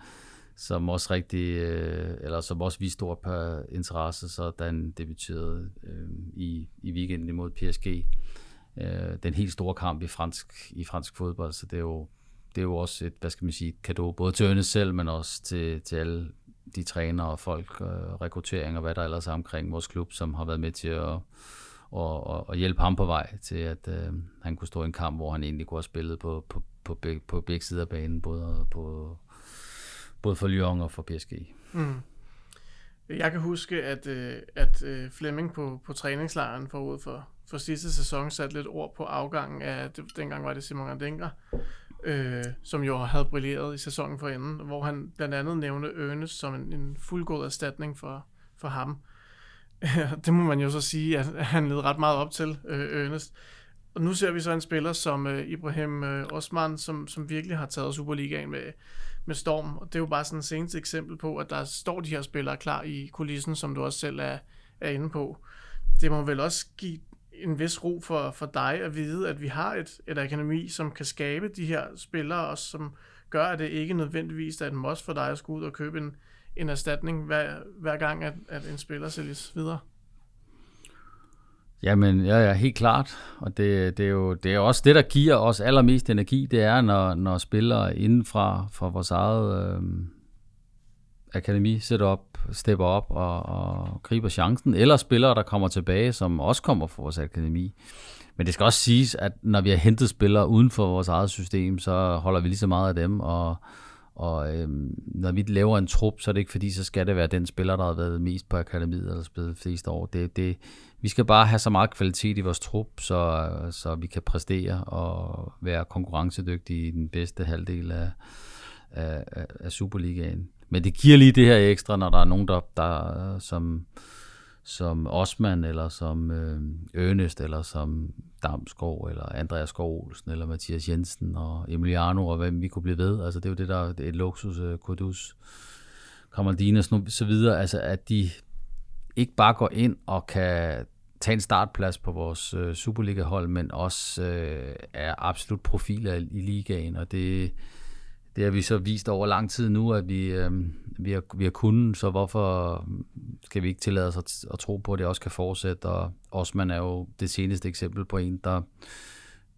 som også rigtig, øh, eller som også viste stor på interesse, så da han debuterede øh, i, i weekenden imod PSG. Øh, den helt store kamp i fransk, i fransk fodbold, så det er jo det er jo også et, hvad skal man sige, kado, både til Ørnes selv, men også til, til alle de trænere og folk, øh, rekruttering og hvad der ellers er omkring vores klub, som har været med til at, og, og og hjælpe ham på vej til, at øh, han kunne stå i en kamp, hvor han egentlig kunne have spillet på, på, på, på, på begge sider af banen, både, på, både for Lyon og for PSG. Mm. Jeg kan huske, at, øh, at øh, Flemming på, på træningslejren forud for, for sidste sæson satte lidt ord på afgangen af, det, dengang var det Simon Andenker, øh, som jo havde brilleret i sæsonen for enden, hvor han blandt andet nævnte Ernest som en, en fuldgod erstatning for, for ham. det må man jo så sige, at han led ret meget op til, øh, Ernest. Og nu ser vi så en spiller som øh, Ibrahim øh, Osman, som, som virkelig har taget Superligaen med, med storm. Og det er jo bare sådan et seneste eksempel på, at der står de her spillere klar i kulissen, som du også selv er, er inde på. Det må vel også give en vis ro for, for dig at vide, at vi har et, et akademi, som kan skabe de her spillere, og som gør, at det ikke nødvendigvis er et must for dig at skulle ud og købe en, en erstatning hver, hver gang, at, at en spiller sælges videre. Jamen, ja, ja, helt klart. Og det, det, er jo det er også det, der giver os allermest energi, det er, når, når spillere indenfra fra vores eget øh, akademi sætter op, stepper op og, og griber chancen, eller spillere, der kommer tilbage, som også kommer fra vores akademi. Men det skal også siges, at når vi har hentet spillere uden for vores eget system, så holder vi lige så meget af dem, og, og øhm, når vi laver en trup, så er det ikke fordi, så skal det være den spiller, der har været mest på akademiet, eller spillet flest år. Det, det, vi skal bare have så meget kvalitet i vores trup, så, så vi kan præstere og være konkurrencedygtige i den bedste halvdel af, af, af Superligaen. Men det giver lige det her ekstra, når der er nogen, der, der som, som Osman, eller som øh, Ernest, eller som Damskov, eller Andreas Skov Olsen, eller Mathias Jensen, og Emiliano, og hvem vi kunne blive ved. Altså det er jo det, der det er et luksus, øh, Kudus, Kamaldina, så videre, altså at de ikke bare går ind og kan tage en startplads på vores øh, Superliga-hold, men også øh, er absolut profiler i ligaen, og det, det har vi så vist over lang tid nu, at vi, øh, vi, har, vi har kunnet, så hvorfor skal vi ikke tillade os at, at tro på, at det også kan fortsætte? Og Osman er jo det seneste eksempel på en, der,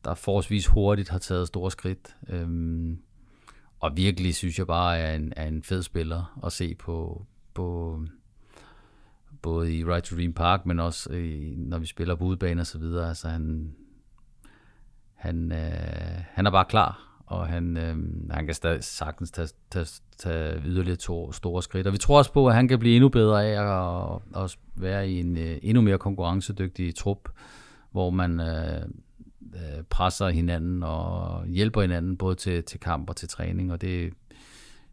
der forholdsvis hurtigt har taget store skridt. Øh, og virkelig synes jeg bare er en, er en fed spiller at se på, på både i Right to Dream Park, men også i, når vi spiller på udebane og så videre. Altså han, han, øh, han er bare klar, og han, øh, han kan stadig sagtens tage, tage, tage yderligere to store skridt. Og vi tror også på, at han kan blive endnu bedre af at, at være i en øh, endnu mere konkurrencedygtig trup, hvor man øh, øh, presser hinanden og hjælper hinanden både til, til kamp og til træning. Og det,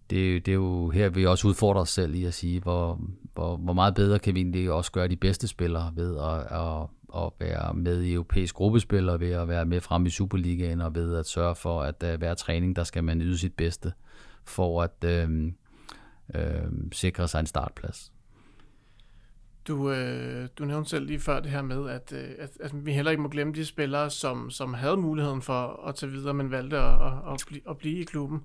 det, det er jo her, vi også udfordrer os selv i at sige, hvor, hvor, hvor meget bedre kan vi egentlig også gøre de bedste spillere ved at, at at være med i europæisk gruppespil, og ved at være med frem i Superligaen, og ved at sørge for, at uh, hver træning, der skal man yde sit bedste, for at øh, øh, sikre sig en startplads. Du, øh, du nævnte selv lige før det her med, at, øh, at, at vi heller ikke må glemme de spillere, som, som havde muligheden for at tage videre, men valgte at, at, at, blive, at blive i klubben.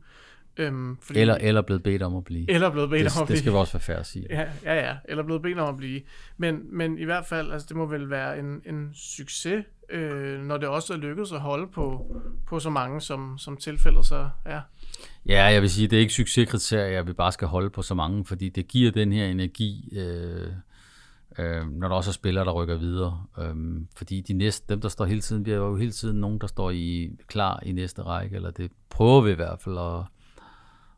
Øhm, fordi, eller, eller blevet bedt om at blive. Eller blevet bedt det, om at blive. Det skal vi også være færre at sige. Ja, ja, ja. Eller blevet bedt om at blive. Men, men i hvert fald, altså, det må vel være en, en succes, øh, når det også er lykkedes at holde på, på så mange, som, som tilfældet så er. Ja, jeg vil sige, det er ikke succeskriterier, at vi bare skal holde på så mange, fordi det giver den her energi, øh, øh, når der også er spillere, der rykker videre. Øh, fordi de næste, dem, der står hele tiden, vi er jo hele tiden nogen, der står i klar i næste række, eller det prøver vi i hvert fald at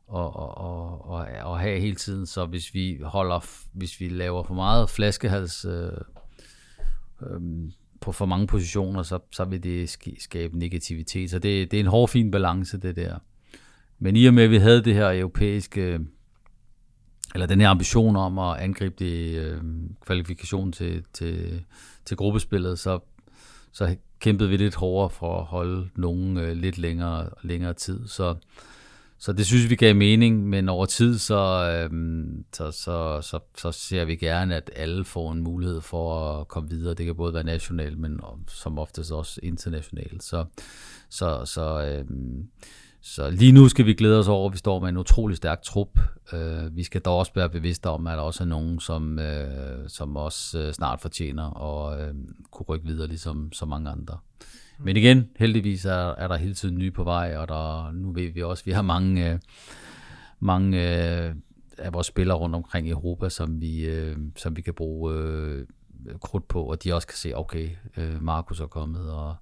og, og, og, og, og have hele tiden. Så hvis vi holder, hvis vi laver for meget flaskehals øh, øh, på for mange positioner, så, så vil det skabe negativitet. Så det, det er en hård, fin balance, det der. Men i og med, at vi havde det her europæiske, eller den her ambition om at angribe det øh, kvalifikation til, til, til gruppespillet, så, så kæmpede vi lidt hårdere for at holde nogen øh, lidt længere, længere tid. Så, så det synes vi gav mening, men over tid så, øhm, så, så, så, så ser vi gerne, at alle får en mulighed for at komme videre. Det kan både være nationalt, men som oftest også internationalt. Så, så, så, øhm, så lige nu skal vi glæde os over, at vi står med en utrolig stærk trup. Øh, vi skal dog også være bevidste om, at der også er nogen, som, øh, som også øh, snart fortjener at øh, kunne rykke videre, ligesom så mange andre. Men igen, heldigvis er, er der hele tiden nye på vej, og der, nu ved vi også, at vi har mange, øh, mange øh, af vores spillere rundt omkring i Europa, som vi, øh, som vi kan bruge øh, krudt på, og de også kan se, okay, øh, Markus er kommet, og,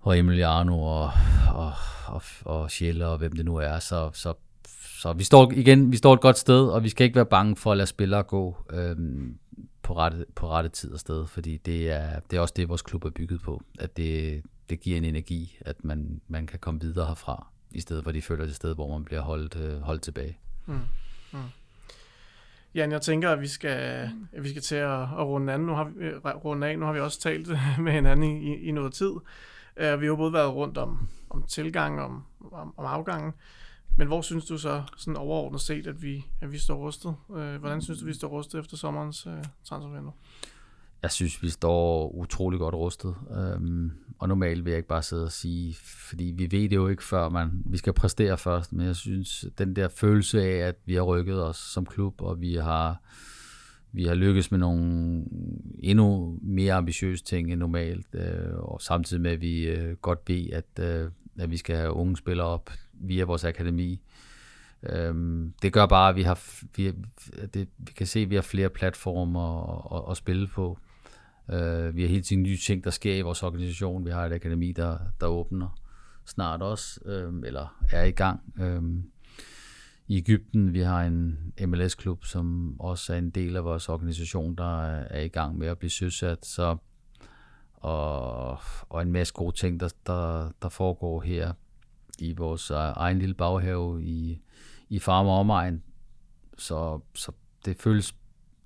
og Emiliano, og, og, og, og Schelle, og hvem det nu er, så, så så vi står igen, vi står et godt sted, og vi skal ikke være bange for at lade spillere gå. Øhm, på rette, på rette tid og sted, fordi det er, det er også det, vores klub er bygget på, at det, det giver en energi, at man, man kan komme videre herfra, i stedet for de føler det sted, hvor man bliver holdt, øh, holdt tilbage. Mm. Mm. Jan, jeg tænker, at vi skal, at vi skal til at, at runde, anden. Nu har vi, øh, runde af. Nu har vi også talt med hinanden i, i noget tid. Uh, vi har både været rundt om, om tilgang, om, om, om afgangen. Men hvor synes du så sådan overordnet set, at vi, at vi står rustet? Øh, hvordan synes du, vi står rustet efter sommerens øh, transfervindue? Jeg synes, vi står utrolig godt rustet. Øhm, og normalt vil jeg ikke bare sidde og sige, fordi vi ved det jo ikke før, man, vi skal præstere først, men jeg synes, den der følelse af, at vi har rykket os som klub, og vi har, vi har lykkes med nogle endnu mere ambitiøse ting end normalt, øh, og samtidig med, at vi øh, godt ved, at, øh, at vi skal have unge spillere op via vores akademi. Øhm, det gør bare, at vi har, vi, det, vi kan se, at vi har flere platformer at, at, at spille på. Øh, vi har hele tiden nye ting, der sker i vores organisation. Vi har et akademi, der, der åbner snart også, øh, eller er i gang. Øh, I Ægypten, vi har en MLS-klub, som også er en del af vores organisation, der er, er i gang med at blive søsat. Så, og, og en masse gode ting, der, der, der foregår her i vores øh, egen lille baghave i, i farm og omegn. Så, så det, føles,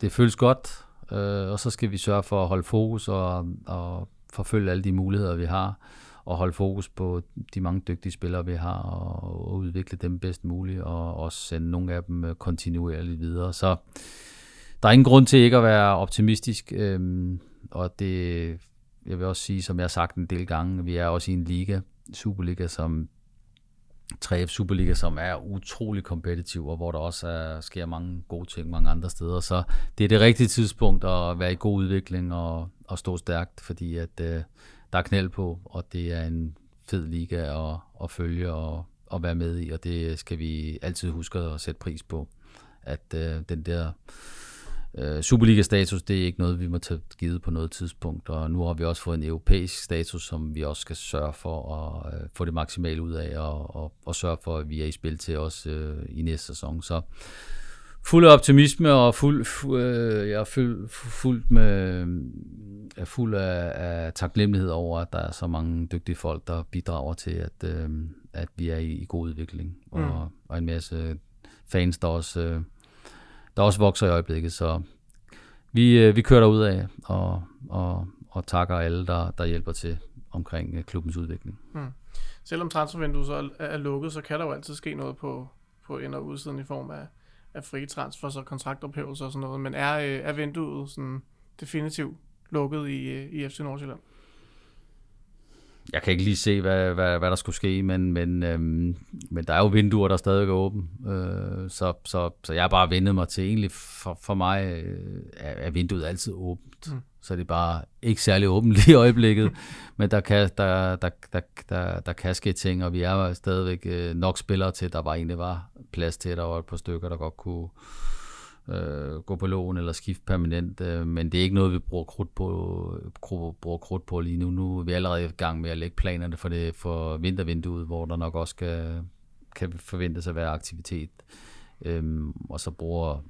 det føles godt, øh, og så skal vi sørge for at holde fokus og, og forfølge alle de muligheder, vi har, og holde fokus på de mange dygtige spillere, vi har, og, og udvikle dem bedst muligt, og også sende nogle af dem øh, kontinuerligt videre. Så der er ingen grund til ikke at være optimistisk, øh, og det, jeg vil også sige, som jeg har sagt en del gange, vi er også i en liga, Superliga, som 3F Superliga, som er utrolig kompetitiv, og hvor der også er, sker mange gode ting mange andre steder. Så det er det rigtige tidspunkt at være i god udvikling og, og stå stærkt, fordi at, øh, der er knæld på, og det er en fed liga at, at følge og, og være med i, og det skal vi altid huske at sætte pris på, at øh, den der øh, Superliga-status, det er ikke noget, vi må tage givet på noget tidspunkt, og nu har vi også fået en europæisk status, som vi også skal sørge for at øh, få det maksimale ud af, og, og, og sørge for, at vi er i spil til os øh, i næste sæson. Så fuld af optimisme og fuld, fu, øh, jeg er fuld, fuld med er fuld af, af taknemmelighed over, at der er så mange dygtige folk, der bidrager til, at, øh, at vi er i, i god udvikling. Og, mm. og en masse fans, der også, øh, der også vokser i øjeblikket. Så vi, øh, vi kører ud af og, og, og takker alle, der, der hjælper til omkring øh, klubbens udvikling. Mm. Selvom transfervinduet så er, er lukket, så kan der jo altid ske noget på, på ind- og udsiden i form af, af frie transfer, så kontraktophævelser og sådan noget. Men er, øh, er vinduet sådan definitivt lukket i, øh, i FC Nordsjælland? Jeg kan ikke lige se, hvad, hvad, hvad der skulle ske, men, men, øhm, men der er jo vinduer, der stadig er åbne. Øh, så, så, så jeg har bare vendet mig til, egentlig for, for mig øh, er, vinduet altid åbent. Mm. Så det er bare ikke særlig åbent lige i øjeblikket, men der kan, der, der, der, der, der kan ske ting, og vi er stadigvæk øh, nok spillere til, der var egentlig var plads til, der var et par stykker, der godt kunne, øh, gå på lån eller skifte permanent, øh, men det er ikke noget, vi bruger krudt på, bruger krudt på lige nu. Nu er vi allerede i gang med at lægge planerne for det for vintervinduet, hvor der nok også kan, kan forventes at være aktivitet. Øh, og så bruger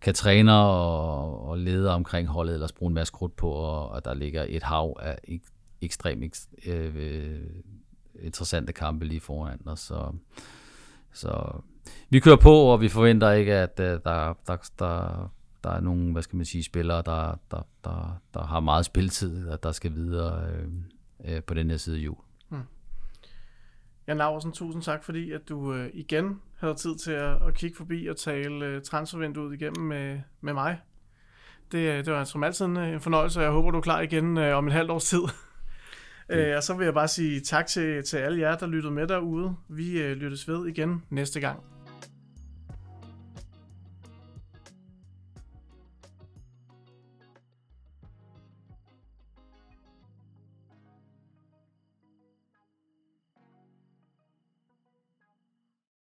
kan træner og, og ledere omkring holdet ellers bruge en masse krudt på, og, og der ligger et hav af ek, ekstremt ek, øh, øh, interessante kampe lige foran os. Så, så vi kører på, og vi forventer ikke, at uh, der, der, der, der er nogle, hvad skal man sige, spillere, der, der, der, der har meget spiltid, at der skal videre øh, øh, på den her side jul. Hmm. Jan Laversen, tusind tak, fordi at du øh, igen havde tid til at, at kigge forbi og tale øh, transfervinduet igennem med, med mig. Det, øh, det var som altid en, en fornøjelse, og jeg håber, du er klar igen øh, om et halvt års tid. Øh, og så vil jeg bare sige tak til, til alle jer, der lyttede med derude. Vi øh, lyttes ved igen næste gang.